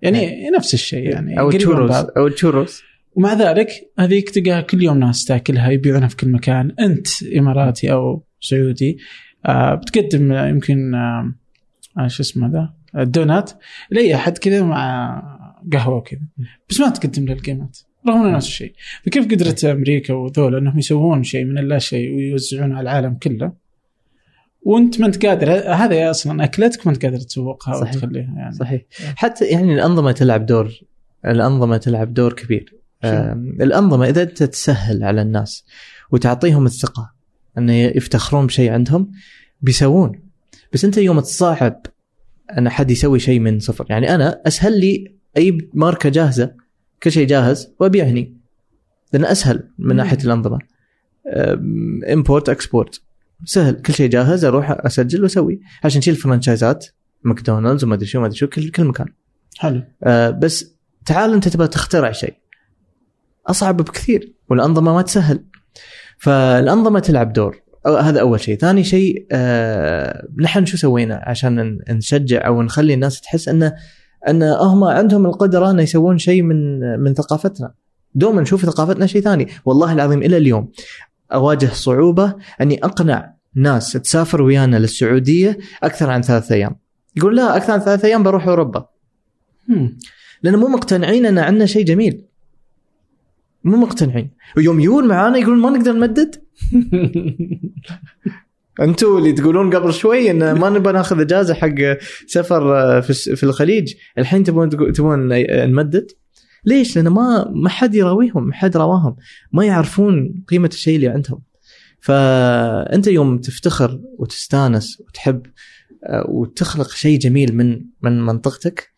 A: يعني نفس الشيء يعني أو
B: التشوروس
A: بعض.
B: أو التشوروس
A: ومع ذلك هذيك تلقاها كل يوم ناس تاكلها يبيعونها في كل مكان أنت إماراتي أو سعودي. آه، بتقدم يمكن آه، آه، شو اسمه ذا الدونات. لأي أحد كذا مع قهوة وكذا. بس ما تقدم له القيمات. رغم إنه نفس الشيء. فكيف قدرت أمريكا وذول إنهم يسوون شيء من اللا شيء ويوزعونه على العالم كله. وأنت ما أنت قادر. هذا أصلا أكلتك ما أنت قادر تسوقها
B: صحيح.
A: وتخليها يعني.
B: صحيح. حتى يعني الأنظمة تلعب دور الأنظمة تلعب دور كبير. الأنظمة إذا انت تسهل على الناس وتعطيهم الثقة أن يفتخرون بشيء عندهم بيسوون. بس أنت يوم تصعب أن حد يسوي شيء من صفر يعني أنا أسهل لي أجيب ماركة جاهزة كل شيء جاهز وأبيع هني. لأن أسهل من. ناحية الأنظمة. import export سهل. كل شيء جاهز أروح أسجل وأسوي. عشان نشيل franchiseات ماكدونالدز وما أدري شو ما أدري شو كل كل مكان.
A: حلو.
B: آه بس تعال أنت تبغى تخترع شيء. أصعب بكثير والأنظمة ما تسهل. فالأنظمة تلعب دور. أو- هذا أول شيء. ثاني شيء آه نحن شو سوينا عشان نشجع أو نخلي الناس تحس ان أن هم عندهم القدرة أن يسوون شيء من من ثقافتنا. دوما نشوف ثقافتنا شيء ثاني. والله العظيم إلى اليوم أواجه صعوبة أني أقنع ناس تسافر ويانا للسعودية أكثر عن ثلاثة أيام. يقول لا أكثر عن ثلاثة أيام بروح أوروبا.
A: مم.
B: لأن مو مقتنعين أن عندنا شيء جميل. مو مقتنعين. ويوم يجون معانا يقولون ما نقدر نمدد؟ أنتوا اللي تقولون قبل شوي إن ما نبغى ناخذ إجازة حق سفر آه، في الخليج. الحين تبون تبون نمدد؟ ليش؟ لأن ما ما حد يراويهم ما حد رواهم. ما يعرفون قيمة الشيء اللي عندهم. فأنت يوم تفتخر وتستانس وتحب آه، وتخلق شيء جميل من من منطقتك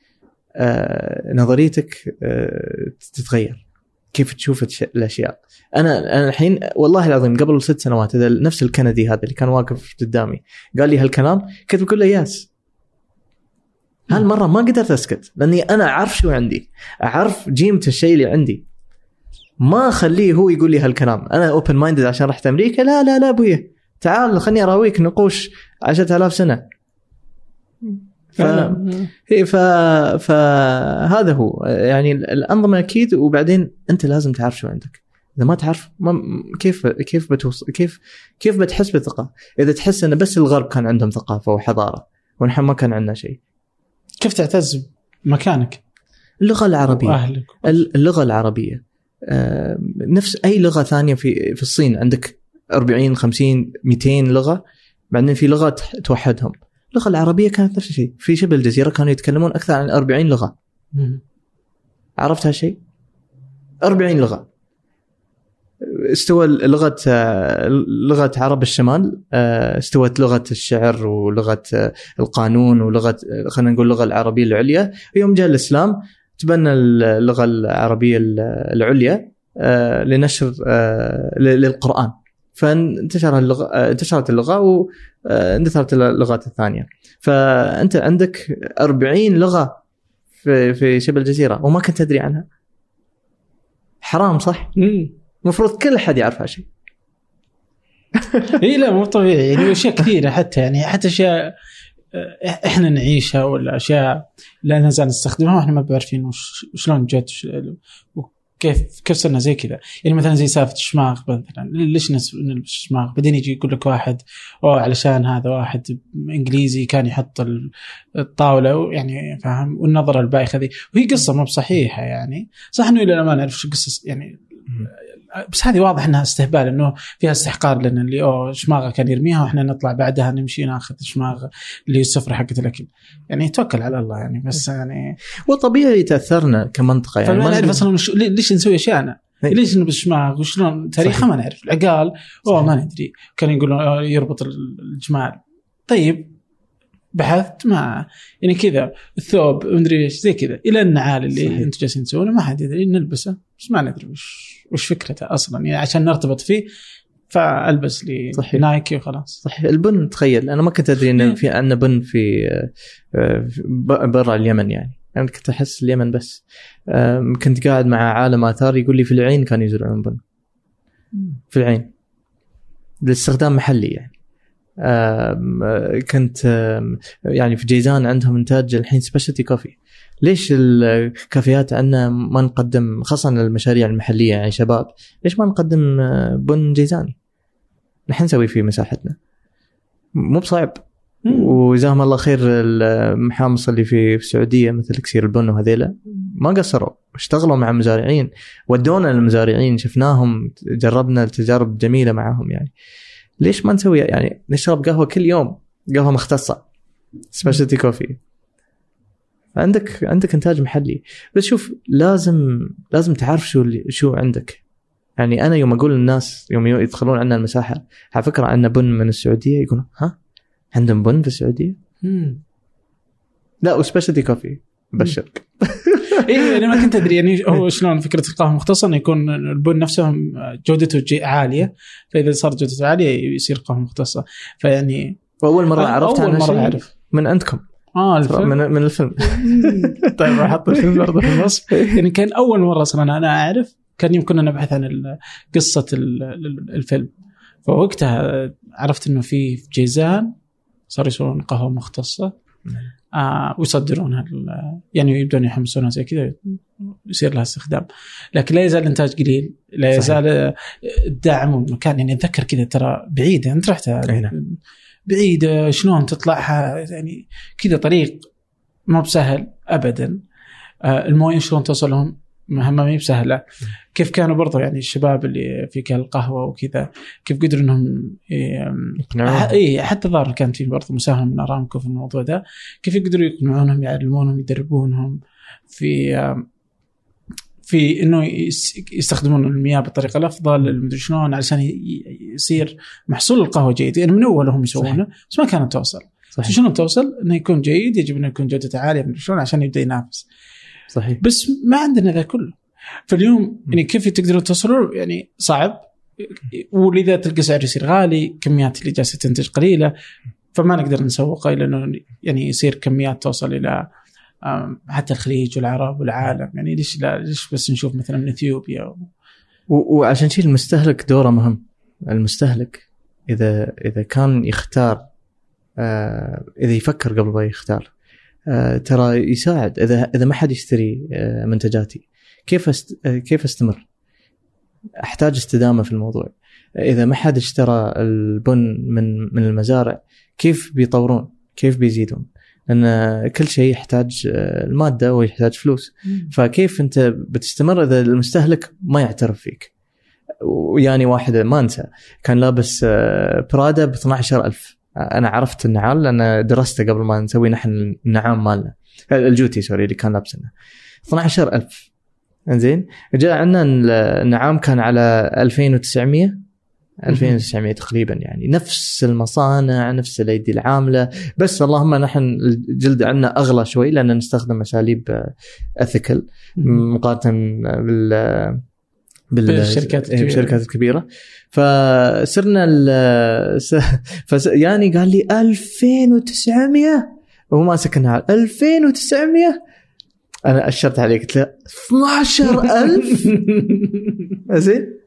B: آه، نظريتك تتغير. كيف تشوف الأشياء. أنا أنا الحين والله العظيم قبل ست سنوات هذا نفس الكندي هذا اللي كان واقف قدامي قال لي هالكلام كنت بقول له yes. هالمرة ما قدرت أسكت لأني أنا أعرف شو عندي. أعرف قيمه الشيء اللي عندي. ما أخليه هو يقول لي هالكلام. أنا open minded عشان رحت أمريكا؟ لا لا لا ابويا تعال خلني أراويك نقوش 10000 سنة. ف... إيه ف... فهذا هو. يعني الأنظمة أكيد وبعدين أنت لازم تعرف شو عندك. إذا ما تعرف ما كيف كيف بتوصل كيف كيف بتحس بالثقة؟ إذا تحس إن بس الغرب كان عندهم ثقافة وحضارة ونحن ما كان عندنا شيء.
A: كيف تعتز بمكانك
B: اللغة العربية.
A: وأهلك.
B: اللغة العربية. آه، نفس أي لغة ثانية في في الصين. عندك 40 50 200 لغة بعدين في لغة توحدهم. اللغة العربية كانت نفس الشيء. في شبه الجزيرة كانوا يتكلمون أكثر عن 40
A: لغة.
B: عرفت هالشيء؟ 40 لغة. استوى لغة لغة عرب الشمال آه، استوت لغة الشعر ولغة آه، القانون ولغة آه، خلينا نقول اللغة العربية العليا. يوم جاء الإسلام تبنى اللغة العربية العليا لنشر للقرآن. فانتشر اللغة انتشرت اللغة واندثرت اللغات الثانية. فأنت عندك 40 لغة في في شبه الجزيرة وما كنت تدري عنها. حرام صح؟ المفروض كل أحد يعرف هالشيء.
A: إي لا مو طبيعي. يعني أشياء كثيرة حتى يعني حتى أشياء آه، إحنا نعيشها ولا أشياء لا نزال نستخدمها وإحنا ما بعرفين شلون جت كيف كيف صرنا زي كذا. يعني مثلا زي سالفة الشماغ مثلا. ليش نلبس الشماغ؟ بعدين يجي يقول لك واحد أوه علشان هذا واحد إنجليزي كان يحط الطاولة. يعني فاهم؟ والنظرة البايخه ذي. وهي قصة مو بصحيحة يعني. صح إنه إلى الآن ما نعرف شو قصه يعني بس هذه واضح إنها استهبال إنه فيها استحقار لنا اللي أوه شماغه كان يرميها وإحنا نطلع بعدها نمشي ناخذ شماغ اللي السفره حقت الأكل. يعني توكل على الله يعني بس يعني
B: وطبيعي تأثرنا كمنطقة يعني.
A: ما نعرف أصلا ليش نسوي أشياءنا؟ ليش نلبس شماغ؟ وشلون؟ تاريخها ما نعرف. العقال أوه ما ندري. كان يقولون يربط الجمال. طيب بحثت ما يعني كذا الثوب مدري إيش زي كذا. إلى النعال اللي. أنتم جالسين تسوونه ما حد يدري نلبسه بس ما ندري وش وش فكرته أصلا؟ يعني عشان نرتبط فيه فألبس لي صحيح. نايكي وخلاص.
B: صحيح. البن تخيل أنا ما كنت أدري إن في عندنا بن في آه، برا اليمن يعني. أنا يعني كنت أحس اليمن بس. كنت قاعد مع عالم آثار يقول لي في العين كانوا يزرعون بن. في العين. للاستخدام محلي يعني. كنت يعني في جيزان عندهم إنتاج الحين سبيشالتي كوفي. ليش الكافيهات عندنا ما نقدم خاصة المشاريع المحلية يعني شباب ليش ما نقدم آه، بن جيزاني نحن نسوي فيه مساحتنا. مو بصعب. وجزاهم الله خير المحامص اللي في السعودية مثل كسير البن وهذيلا. ما قصروا اشتغلوا مع مزارعين ودونا للمزارعين شفناهم جربنا التجارب جميلة معهم يعني. ليش ما نسوي يعني نشرب قهوة كل يوم؟ قهوة مختصة. سبيشالتي كوفي عندك عندك إنتاج محلي. بس شوف لازم لازم تعرف شو اللي شو عندك. يعني أنا يوم أقول للناس يوم يدخلون عندنا المساحة على فكرة عندنا بن من السعودية يقولون ها؟ عندهم بن في السعودية؟ مم. لا وسبيشالتي كوفي بشرك.
A: اي يعني ما كنت أدري يعني هو شلون فكرة القهوه المختصه انه يكون البن نفسه جودته عالية. فإذا صار جودته عالية يصير قهوة مختصة. فيعني
B: وأول مرة عرفت أول مرة أعرف. من عندكم.
A: آه الفيلم.
B: من, من الفيلم.
A: طيب أحط الفيلم برضه في النص. يعني كان أول مرة أصلا أنا أعرف كان يوم كنا نبحث عن قصة الفيلم. فوقتها عرفت إنه في جيزان صاروا يسوون قهوه مختصة. آه ويصدرونها يعني يبدون يحمسونها زي كذا يصير لها استخدام. لكن لا يزال الانتاج قليل لا يزال الدعم والمكان. يعني أتذكر كذا ترى بعيده أنت رحت؟ بعيده شلون تطلعها؟ يعني كذا طريق ما بسهل ابدا. آه الموية شلون توصل لهم؟ مهمه ما هي بسهلة. كيف كانوا برضو يعني الشباب اللي في القهوة وكذا كيف قدروا إنهم اي حتى الظاهر كانت في برضو مساهمه من أرامكو في الموضوع ده. كيف يقدروا يقنعونهم يعلمونهم يدربونهم في في إنه يستخدمون المياه بالطريقة الأفضل المدري شلون علشان يصير محصول القهوة جيد يعني من أول هم يسوونه بس ما كانت توصل صحيح. شلون توصل؟ إنه يكون جيد يجب إنه يكون جودته عالية من شلون عشان يبدأ ينافس.
B: صحيح
A: بس ما عندنا ذا كله. فاليوم يعني كيف تقدرون توصلوا يعني صعب ولذا تلقى سعر يصير غالي، كميات اللي جالسة تنتج قليلة فما نقدر نسوقه إلى إنه يعني يصير كميات توصل إلى حتى الخليج والعرب والعالم يعني ليش لا ليش بس نشوف مثلا من إثيوبيا و...
B: وعشان شيء المستهلك دوره مهم المستهلك إذا إذا كان يختار آه إذا يفكر قبل ما يختار آه ترى يساعد إذا إذا ما حد يشتري آه منتجاتي كيف. آه كيف أستمر؟ أحتاج استدامة في الموضوع إذا ما حد اشترى البن من من المزارع كيف بيطورون؟ كيف بيزيدون؟ لأن كل شيء يحتاج آه، المادة ويحتاج فلوس. فكيف أنت بتستمر إذا المستهلك ما يعترف فيك؟ ويعني واحد ما أنسى. كان لابس برادا ب 12000 أنا عرفت النعال لأن درسته قبل ما نسوي نحن النعام مالنا. الجوتي سوري اللي كان لابسنه 12000 زين جاء عندنا النعام كان على 2900 2900 تقريبا يعني. نفس المصانع نفس الأيدي العاملة. بس اللهم نحن الجلد عندنا أغلى شوي لأن نستخدم اساليب أثيكل مقارنة بال
A: بالشركات
B: الكبيرة. بالشركات الكبيرة. فصرنا فس يعني قال لي 2900 وهو ما سكنها. على 2900 أنا أشرت عليه قلت له 12000 زين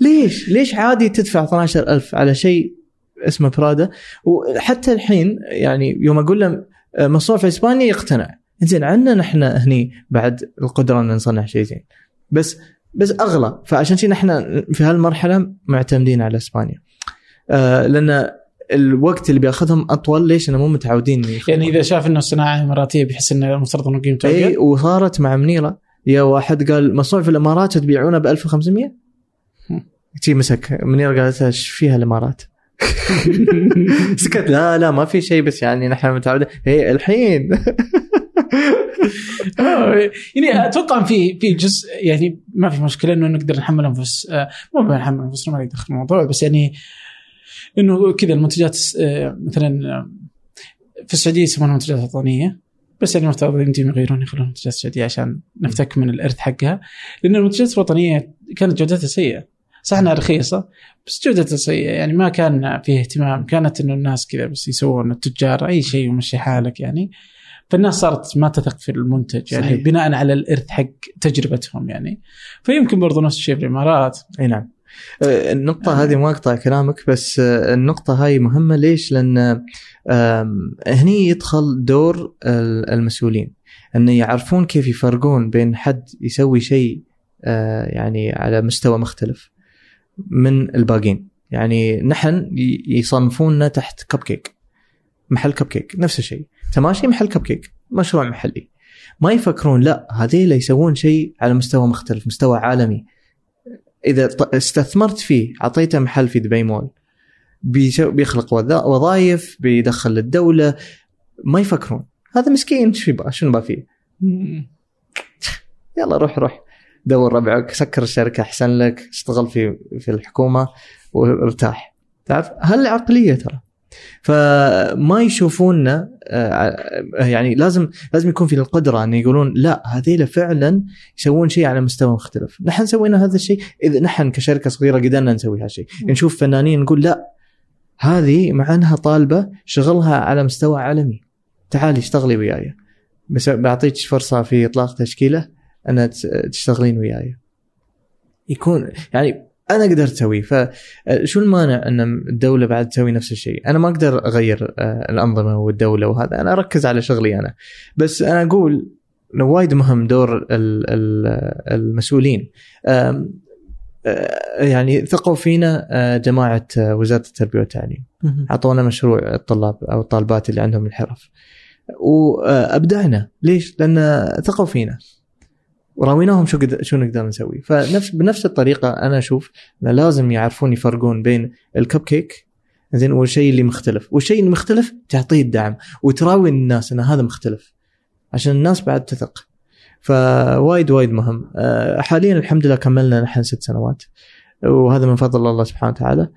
B: ليش؟ ليش عادي تدفع 12000 على شيء اسمه برادا وحتى الحين يعني يوم أقول له مصنوع في اسبانيا يقتنع. زين عندنا نحن هني بعد القدرة إن نصنع شيء زين. بس بس أغلى. فعشان شي نحن في هالمرحلة معتمدين على إسبانيا. آه لأن الوقت اللي بيأخذهم أطول. ليش؟ أنا مو متعودين.
A: يعني إذا شاف إنه الصناعه إماراتية بيحس إنه المفترض إنه قيمته
B: اي وصارت مع منيرة. يا واحد قال مصنوع في الإمارات تبيعونه ب 1500 تي مسك. منيره قالت إيش فيها الامارات؟ سكت. لا لا ما في شيء بس يعني نحن متعودين هي الحين.
A: يعني أتوقع في في جزء يعني ما في مشكلة إنه نقدر نحمل أنفس آه، مو نحمل انفسنا ما يدخل الموضوع بس يعني إنه كذا المنتجات آه، مثلا آه، في السعودية يسمونها منتجات وطنية بس يعني المفترض يمديهم يغيرون يخلون منتجات سعودية عشان نفتك من الإرث حقها لأن المنتجات الوطنية كانت جودتها سيئة. صح إنها رخيصة بس جودتها سيئه يعني ما كان فيه اهتمام كانت إنه الناس كذا بس يسوون التجار أي شيء ومشي حالك يعني فالناس صارت ما تثق في المنتج يعني صحيح. بناء على الإرث حق تجربتهم يعني فيمكن برضو نفس الشيء في الإمارات
B: أي نعم آه، النقطة آه. هذه ما أقطع كلامك بس النقطة هاي مهمة ليش؟ لأن هني يدخل دور المسؤولين أن يعرفون كيف يفرقون بين حد يسوي شيء يعني على مستوى مختلف من الباقين يعني نحن يصنفوننا تحت كب كيك محل كب كيك نفس الشيء. تماشي محل كب كيك مشروع محلي. ما يفكرون لا هذيلا يسوون شيء على مستوى مختلف مستوى عالمي. إذا استثمرت فيه أعطيته محل في دبي مول. بيخلق وظائف بيدخل للدولة. ما يفكرون. هذا مسكين في شنو ما فيه؟ يلا روح روح. دور ربعك سكر الشركة أحسن لك اشتغل في في الحكومة وارتاح. تعرف؟ هالعقليه ترى؟ فما يشوفوننا آه، يعني لازم لازم يكون في القدرة أن يقولون لا هذيلا فعلا يسوون شيء على مستوى مختلف، نحن سوينا هذا الشيء إذا نحن كشركة صغيرة قدرنا نسوي هالشيء، نشوف فنانين نقول لا هذه مع أنها طالبة شغلها على مستوى عالمي. تعالي اشتغلي وياي. بس بعطيك فرصة في إطلاق تشكيلة. ان تشتغلين وياي. يكون يعني أنا قدرت اسويه فشو المانع أن الدولة بعد تسوي نفس الشيء؟ أنا ما أقدر أغير آه، الأنظمة والدولة وهذا أنا أركز على شغلي أنا. بس أنا أقول وايد مهم دور المسؤولين. آه، يعني ثقوا فينا آه، جماعة وزارة التربية والتعليم. اعطونا مشروع الطلاب أو الطالبات اللي عندهم الحرف. وابدعنا ليش؟ لأن ثقوا فينا. وراويناهم شو قد... شو نقدر نسوي. فنفس بنفس الطريقة أنا أشوف لازم يعرفون يفرقون بين الكب كيك زين والشيء اللي مختلف. والشيء اللي مختلف تعطيه الدعم وتراوي الناس إن هذا مختلف عشان الناس بعد تثق. فوايد وايد مهم. آه، حاليا الحمد لله كملنا نحن ست سنوات وهذا من فضل الله سبحانه وتعالى.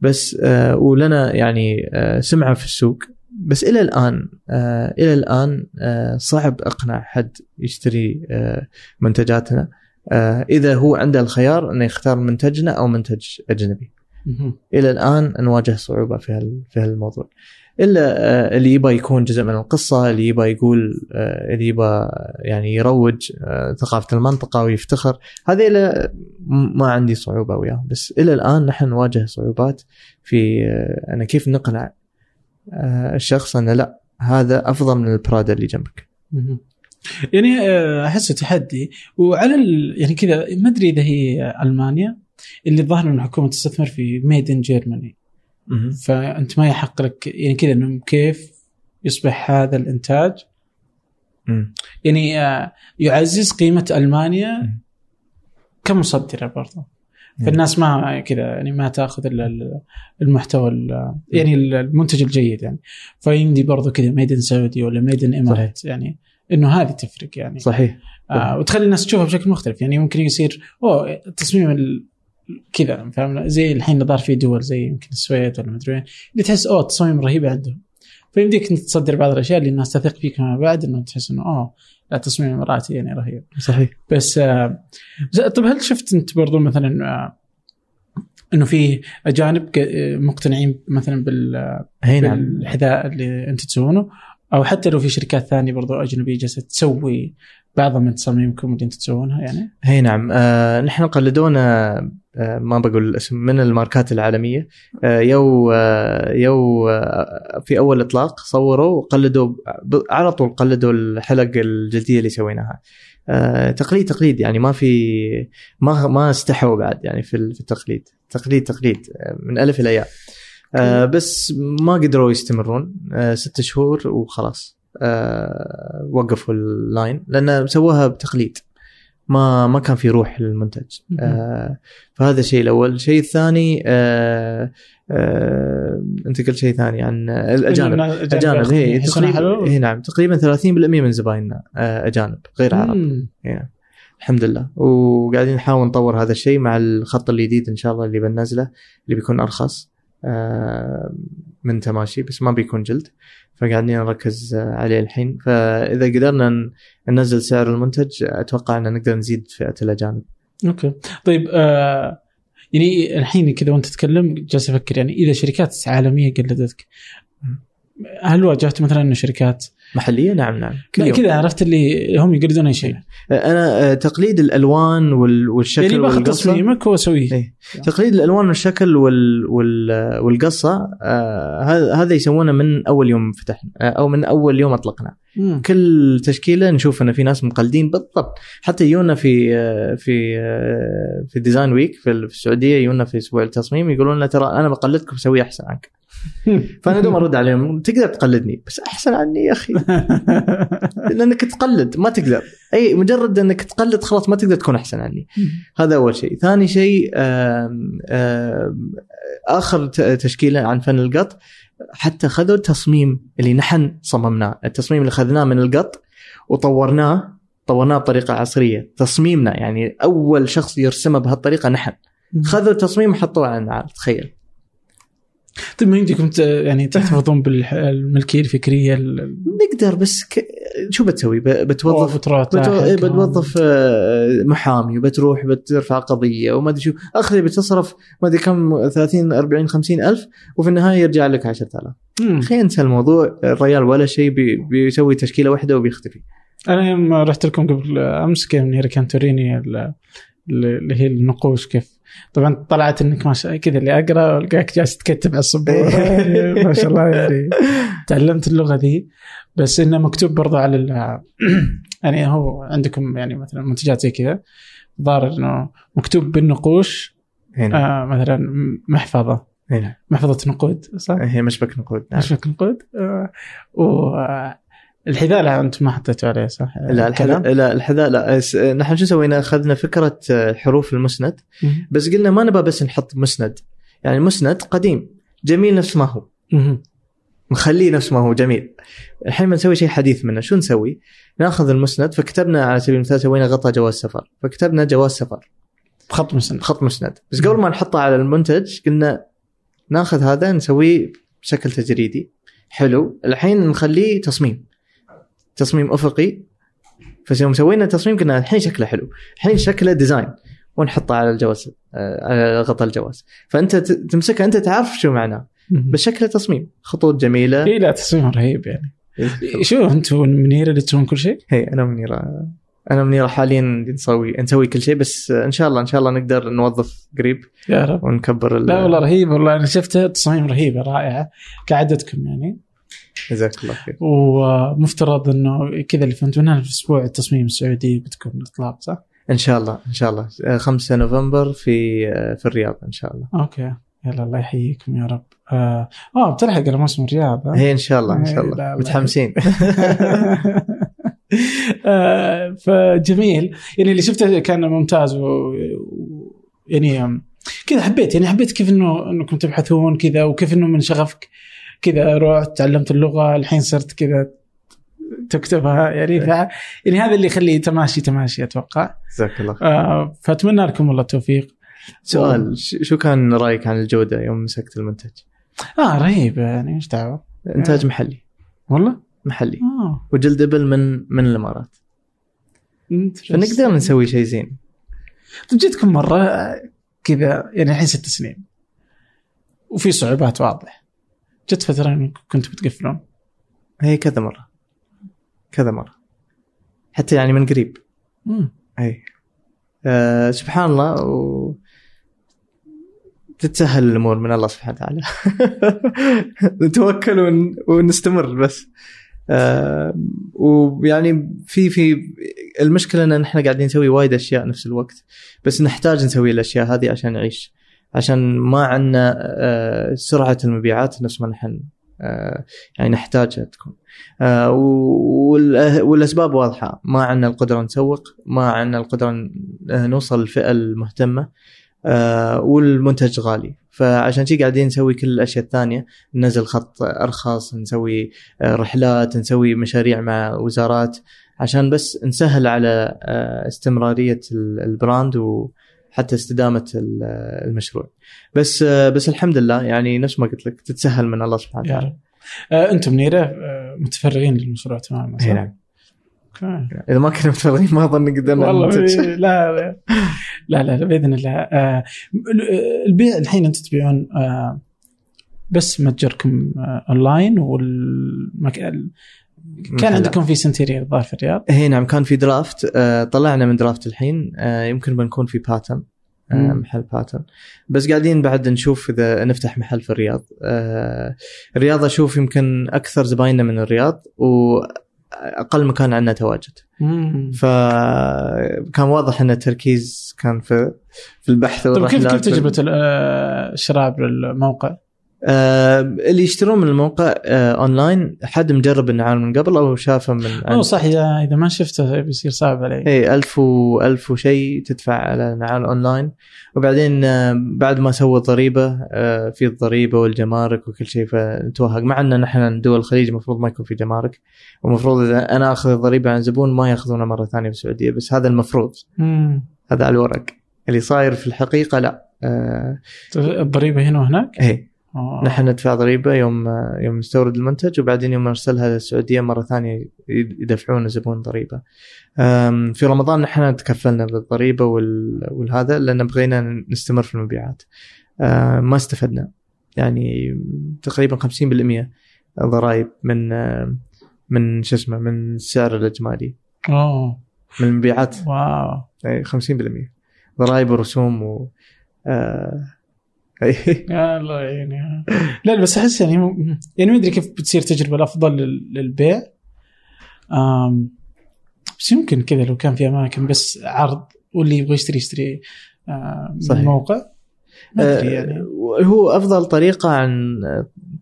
B: بس آه، ولنا يعني آه، سمعة في السوق. بس إلى الآن آه إلى الآن آه صعب اقنع حد يشتري آه منتجاتنا آه إذا هو عنده الخيار إنه يختار منتجنا أو منتج أجنبي. إلى الآن نواجه صعوبة في في هالموضوع. إلا آه اللي يبغى يكون جزء من القصة، اللي يبغى يقول آه اللي يبغى يعني يروج آه ثقافة المنطقة ويفتخر، هذه ما عندي صعوبة وياهم، بس إلى الآن نحن نواجه صعوبات في آه أنا كيف نقنع آه، الشخص أنه لا هذا أفضل من البرادا اللي جنبك.
A: يعني آه، أحس تحدي. وعلى ال... يعني كذا ما أدري إذا هي ألمانيا اللي الظاهر إن الحكومة تستثمر في ميد ان جيرماني فأنت ما يحق لك يعني كذا إنه كيف يصبح هذا الإنتاج. يعني آه، يعزز قيمة ألمانيا كمصدرة برضه فالناس ما كذا يعني ما تاخذ إلا المحتوى يعني المنتج الجيد يعني. فيمدي برضو كذا made in سعودي ولا made in امارات يعني إنه هذه تفرق يعني.
B: صحيح.
A: آه وتخلي الناس تشوفها بشكل مختلف. يعني ممكن يصير أوه تصميم ال... كذا فاهم؟ زي الحين ظهر في دول زي يمكن السويد ولا مدري وين اللي تحس أوه التصاميم رهيبه عندهم. فيمديك انت تصدر بعض الأشياء اللي الناس تثق فيك فيما بعد إنه تحس إنه أوه لا تصميم الاماراتي يعني رهيب.
B: صحيح.
A: بس آه طيب هل شفت أنت برضو مثلا آه إنه في أجانب آه، مقتنعين مثلا بال
B: نعم.
A: بالحذاء اللي أنت تسوونه؟ أو حتى لو في شركات ثانية برضو أجنبية جالسة تسوي بعض من تصاميمكم اللي أنتم تسوونها يعني.
B: هي نعم. آه نحن قلدونا آه ما بقول الاسم من الماركات العالمية. آه يو آه يو آه في أول إطلاق صوروا وقلدوا على طول قلدوا الحلق الجلدية اللي سويناها. آه تقليد تقليد يعني ما في ما ما استحوا بعد يعني في التقليد. تقليد تقليد آه، من ألف إلى ياء. آه بس ما قدروا يستمرون آه ست شهور وخلاص. آه وقفوا ال line لأن سووها بتقليد. ما ما كان في روح للمنتج. آه فهذا الشيء الأول. الشيء الثاني آه آه أنت قلت شيء ثاني عن الأجانب. اجانب هي تقريبا هي نعم. تقريبا 30% من زبايننا آه أجانب غير عرب. يعني الحمد لله. وقاعدين نحاول نطور هذا الشيء مع الخط الجديد إن شاء الله اللي بننزله اللي بيكون أرخص. آه، من تماشي بس ما بيكون جلد. فقاعدين نركز آه، عليه الحين. فإذا قدرنا ننزل سعر المنتج أتوقع ان نقدر نزيد فئة الأجانب.
A: أوكي. طيب آه يعني الحين كذا وأنت تتكلم جالس أفكر يعني إذا شركات عالمية قلدتك هل واجهت مثلا إنه شركات
B: محلية نعم نعم كل
A: لا
B: يوم.
A: كذا عرفت اللي هم يقلدون أي شيء
B: أنا آه، تقليد الألوان وال- والشكل
A: يعني باخذ. تصميمك واسويه
B: إيه. تقليد الألوان والشكل وال... وال... والقصة آه هذا يسوونه من أول يوم فتحنا آه أو من أول يوم أطلقنا
A: مم.
B: كل تشكيلة نشوف إن في ناس مقلدين بالضبط حتى يونا في في في design week في السعودية يونا في أسبوع التصميم يقولون لنا ترى أنا بقلدكم بسوي أحسن عنك فانا دوم أرد عليهم تقدر تقلدني؟ بس أحسن عني يا أخي. لأنك تقلد ما تقدر. أي مجرد أنك تقلد خلاص ما تقدر تكون أحسن عني. هذا أول شيء. ثاني شيء آم، آم، آخر تشكيلة عن فن القط حتى خذوا التصميم اللي نحن صممناه. التصميم اللي أخذناه من القط وطورناه طورناه بطريقة عصرية. تصميمنا يعني أول شخص يرسمه بهالطريقة نحن. خذوا التصميم وحطوه على النعال تخيل.
A: طيب ما يمديكم يعني تحتفظون بالملكيه الفكرية ال-
B: نقدر بس ك... شو بتسوي ب- بتوظف. إيه بتوظف آه، محامي وبتروح بترفع قضية وما أدري شو اخذي بتصرف ما أدري كم 30 40 50 ألف وفي النهاية يرجع لك 10000
A: مم.
B: أخي انسى الموضوع الريال ولا شيء بي... بيسوي تشكيلة واحدة وبيختفي
A: أنا يوم رحت لكم قبل أمس كان كانت توريني ال- اللي هي النقوش كيف. طبعا طلعت إنك ما شاء كذا اللي أقرأ والقاك جالس تكتب على السبورة. يعني ما شاء الله يعني. تعلمت اللغة ذي. بس إنه مكتوب برضو على يعني هو عندكم يعني مثلا منتجات زي كذا. ظاهر إنه مكتوب بالنقوش
B: هنا
A: آه مثلا محفظة.
B: هنا
A: محفظة نقود صح؟
B: هي مشبك نقود. نعم.
A: مش نقود آه والحذاء لا أنتم ما حطيتوا عليه صح؟
B: لا الحذاء لا الحذاء لا. نحن شو سوينا؟ أخذنا فكرة آه، حروف المسند. بس قلنا ما نبغى بس نحط مسند. يعني مسند قديم. جميل نفس ما هو. نخليه نفس ما هو جميل. الحين بنسوي شيء حديث منه. شو نسوي؟ ناخذ المسند فكتبنا على سبيل المثال سوينا غطاء جواز سفر. فكتبنا جواز سفر.
A: بخط مسند.
B: بخط مسند. بس قبل ما نحطه على المنتج قلنا ناخذ هذا نسويه بشكل تجريدي. حلو. الحين نخليه تصميم. تصميم أفقي. فيوم سوينا تصميم قلنا الحين شكله حلو. الحين شكله design ونحطه على الجواز آه، على غطاء الجواز. فأنت ت- تمسكه أنت تعرف شو معناه. بس شكله تصميم. خطوط جميلة.
A: اي لا تصميم رهيب يعني. شو أنتم منيرة اللي تسوون كل شيء؟
B: هي أنا منيرة. أنا منيرة حاليا نسوي نسوي كل شيء. بس إن شاء الله إن شاء الله نقدر نوظف قريب.
A: يا رب.
B: ونكبر
A: لا والله رهيب والله أنا شفتها تصاميم رهيبه رائعه كعادتكم يعني.
B: جزاك الله خير.
A: ومفترض إنه كذا اللي فهمت منها في أسبوع التصميم السعودي بتكون الاطلاق صح؟
B: إن شاء الله إن شاء الله. آه، 5 نوفمبر في آه، في الرياض إن شاء الله.
A: أوكي. يلا الله يحييكم يا رب. آه, آه بتلحق على موسم الرياض؟
B: هي إن شاء الله إن شاء الله.
A: لا.
B: متحمسين.
A: آه، فجميل. يعني اللي شفته كان ممتاز و... يعني كذا حبيت يعني حبيت كيف إنه انكم تبحثون كذا وكيف إنه من شغفك كذا رحت تعلمت اللغة الحين صرت كذا تكتبها يعني. ف... يعني هذا اللي يخليه تماشي تماشي أتوقع.
B: جزاك الله. خير
A: آه فأتمنى لكم والله التوفيق.
B: سؤال ش- شو كان رأيك عن الجودة يوم مسكت المنتج؟
A: آه رهيب يعني إيش دعوة؟
B: إنتاج محلي.
A: والله؟
B: محلي.
A: آه.
B: وجلد ابل من من الإمارات. فنقدر نسوي شيء زين.
A: طيب جيتكم مرة آه، كذا يعني الحين ست سنين. وفي صعوبات واضح جت فترة إنكم كنتوا بتقفلون
B: هي كذا مرة. كذا مرة. حتى يعني من قريب.
A: مم.
B: اي آه سبحان الله و... تتسهل الأمور من الله سبحانه وتعالى. نتوكل ون... ونستمر بس. آه ويعني في في المشكلة إن إحنا قاعدين نسوي وايد أشياء نفس الوقت بس نحتاج نسوي الأشياء هذه عشان نعيش. عشان ما عندنا آه سرعة المبيعات نفس ما نحن آه يعني نحتاجها تكون. آه وال- والأسباب واضحة. ما عندنا القدرة نسوق ما عندنا القدرة نوصل للفئة المهتمة والمنتج غالي. فعشان شي قاعدين نسوي كل الأشياء الثانية ننزل خط أرخص نسوي رحلات نسوي مشاريع مع وزارات عشان بس نسهل على استمرارية ال- البراند وحتى استدامة ال- المشروع بس بس الحمد لله يعني نفس ما قلت لك تتسهل من الله سبحانه وتعالى
A: رب آه أنتم منيره آه متفرغين للمشروع تماما صح؟
B: إي نعم. إذا ما كنا متفرغين ما أظن قدرنا
A: والله. لا لا لا لا, بإذن الله آه البيع الحين أنتم تبيعون آه بس متجركم آه أونلاين والمكان كان. عندكم في سنتيريا الظاهر في الرياض
B: هي نعم كان في درافت آه طلعنا من درافت الحين آه يمكن بنكون في باتن آه. محل باتن بس قاعدين بعد نشوف إذا نفتح محل في الرياض الرياض أشوف يمكن أكثر زبايننا من الرياض وأقل مكان عندنا تواجد. فكان واضح إن التركيز كان في في البحث
A: طيب كيف
B: والرحلات
A: كيف تجربه ال- الشراء بالموقع؟
B: آه اللي يشترون من الموقع آه اونلاين حد مجرب النعال من قبل أو شافه من
A: اوه صح اذا إذا ما شفته بيصير صعب علي
B: اي ألف و ألف وشيء تدفع على نعال اونلاين وبعدين آه، بعد ما سوى الضريبة آه، في الضريبة والجمارك وكل شيء فنتوهق مع ان نحن دول الخليج المفروض ما يكون في جمارك. ومفروض إذا أنا آخذ الضريبة عن زبون ما يأخذونها مرة ثانية في السعوديه بس هذا المفروض.
A: مم.
B: هذا على الورق. اللي صاير في الحقيقة لا. آه
A: الضريبة هنا وهناك؟
B: إيه.
A: آه.
B: نحن ندفع ضريبة يوم يوم نستورد المنتج وبعدين يوم نرسلها للسعودية مرة ثانية يدفعون الزبون ضريبة. في رمضان نحن تكفلنا بالضريبة وال- والهذا لأن بغينا نستمر في المبيعات. ما استفدنا يعني تقريبا 50% ضرائب من من شو اسمه من السعر الأجمالي
A: اوه
B: من المبيعات
A: واو
B: أي 50% ضرائب ورسوم و آه،
A: الله يعني لا لا بس أحس يعني م- يعني ما أدري كيف بتصير تجربة الأفضل لل- للبيع. آم، بس يمكن كذا لو كان في أماكن بس عرض واللي يبغى يشتري يشتري آه، من
B: صحيح.
A: الموقع ما أدري يعني.
B: آه، هو أفضل طريقة عن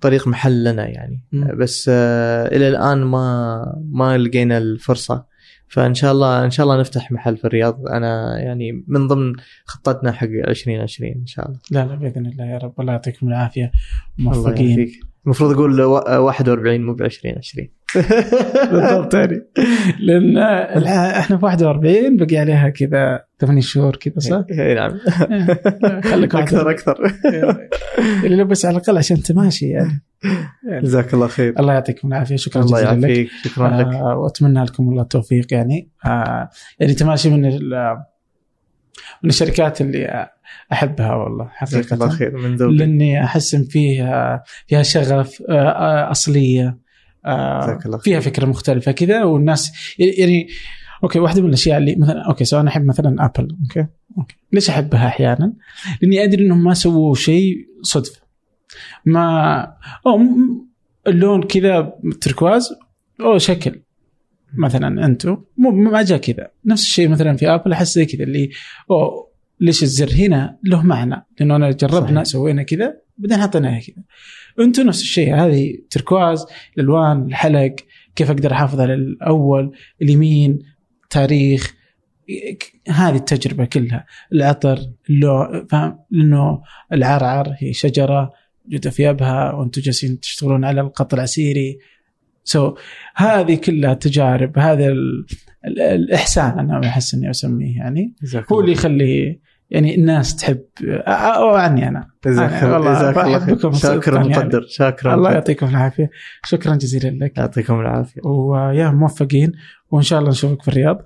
B: طريق محل لنا يعني. آه، بس آه، إلى الآن ما ما لقينا الفرصة فإن شاء الله إن شاء الله نفتح محل في الرياض. أنا يعني من ضمن خطتنا حق 2020 إن شاء الله.
A: لا لا بإذن الله يا رب. الله يعطيكم العافية.
B: الله
A: موفقين.
B: يعافيك. المفروض أقول و- 41 مو ب 2020
A: بالضبط. يعني لأن إحنا في 41 بقي عليها كذا 8 شهور كذا صح؟
B: اي نعم.
A: خليك
B: أكثر أكثر.
A: اللي بس على الأقل عشان تماشي يعني.
B: جزاك الله خير.
A: الله يعطيكم العافية. شكرا
B: الله
A: جزيلا لك.
B: يعافيك. شكرا لك.
A: آه وأتمنى لكم والله التوفيق يعني. آه يعني تماشي من من الشركات اللي أحبها والله
B: جزاك الله
A: حقيقة.
B: خير من ذوقك.
A: لأني أحس إن فيها فيها شغف آه، أصلية. آه،. فيها فكرة مختلفة كذا والناس يعني okay واحدة من الأشياء اللي مثلا okay سواء أنا أحب مثلا Apple okay. okay. ليش أحبها أحيانا؟ لأني أدري إنهم ما سووا شيء صدفة. ما م- اللون كذا تركواز أو شكل. مثلا أنتم مو ما جاء كذا. نفس الشيء مثلا في Apple أحس زي كذا اللي أو ليش الزر هنا له معنى؟ لأنه أنا جربنا
B: صحيح.
A: سوينا كذا بعدين حطيناها كذا. أنتم نفس الشيء. هذه تركواز الألوان الحلق كيف أقدر أحافظ على الأول اليمين تاريخ هذه التجربة كلها. العطر اللون فاهم؟ لأنه العرعر هي شجرة جد ثيابها وأنتم جالسين تشتغلون على القط العسيري. سو so, هذه كلها تجارب هذا ال... ال... الإحسان أنا أحس إني أسميه يعني. هو اللي يخلي يعني الناس تحب أو عني أنا.
B: جزاك الله بحبكم شاكرا مقدر يعني. شاكرا
A: الله يعطيكم العافية. شكرا جزيلا لك.
B: يعطيكم العافية.
A: ويا موفقين. وإن شاء الله نشوفك في الرياض.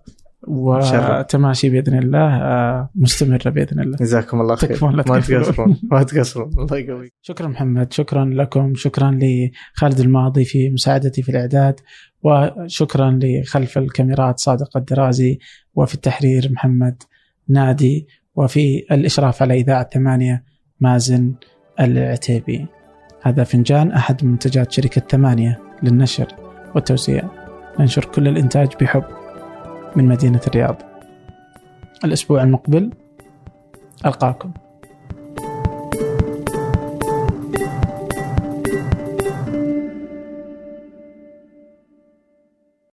A: وتماشي بإذن الله. آه، مستمرة بإذن الله.
B: جزاكم الله خير. ما تقصرون. ما تقصرون. الله يقويك.
A: شكرا محمد. شكرا لكم. شكرا لخالد الماضي في مساعدتي في الإعداد. وشكرا لخلف الكاميرات صادق الدرازي. وفي التحرير محمد نادي. وفي الإشراف على إذاعة ثمانية مازن العتيبي. هذا فنجان أحد منتجات شركة ثمانية للنشر والتوزيع. ننشر كل الإنتاج بحب من مدينة الرياض. الأسبوع المقبل ألقاكم.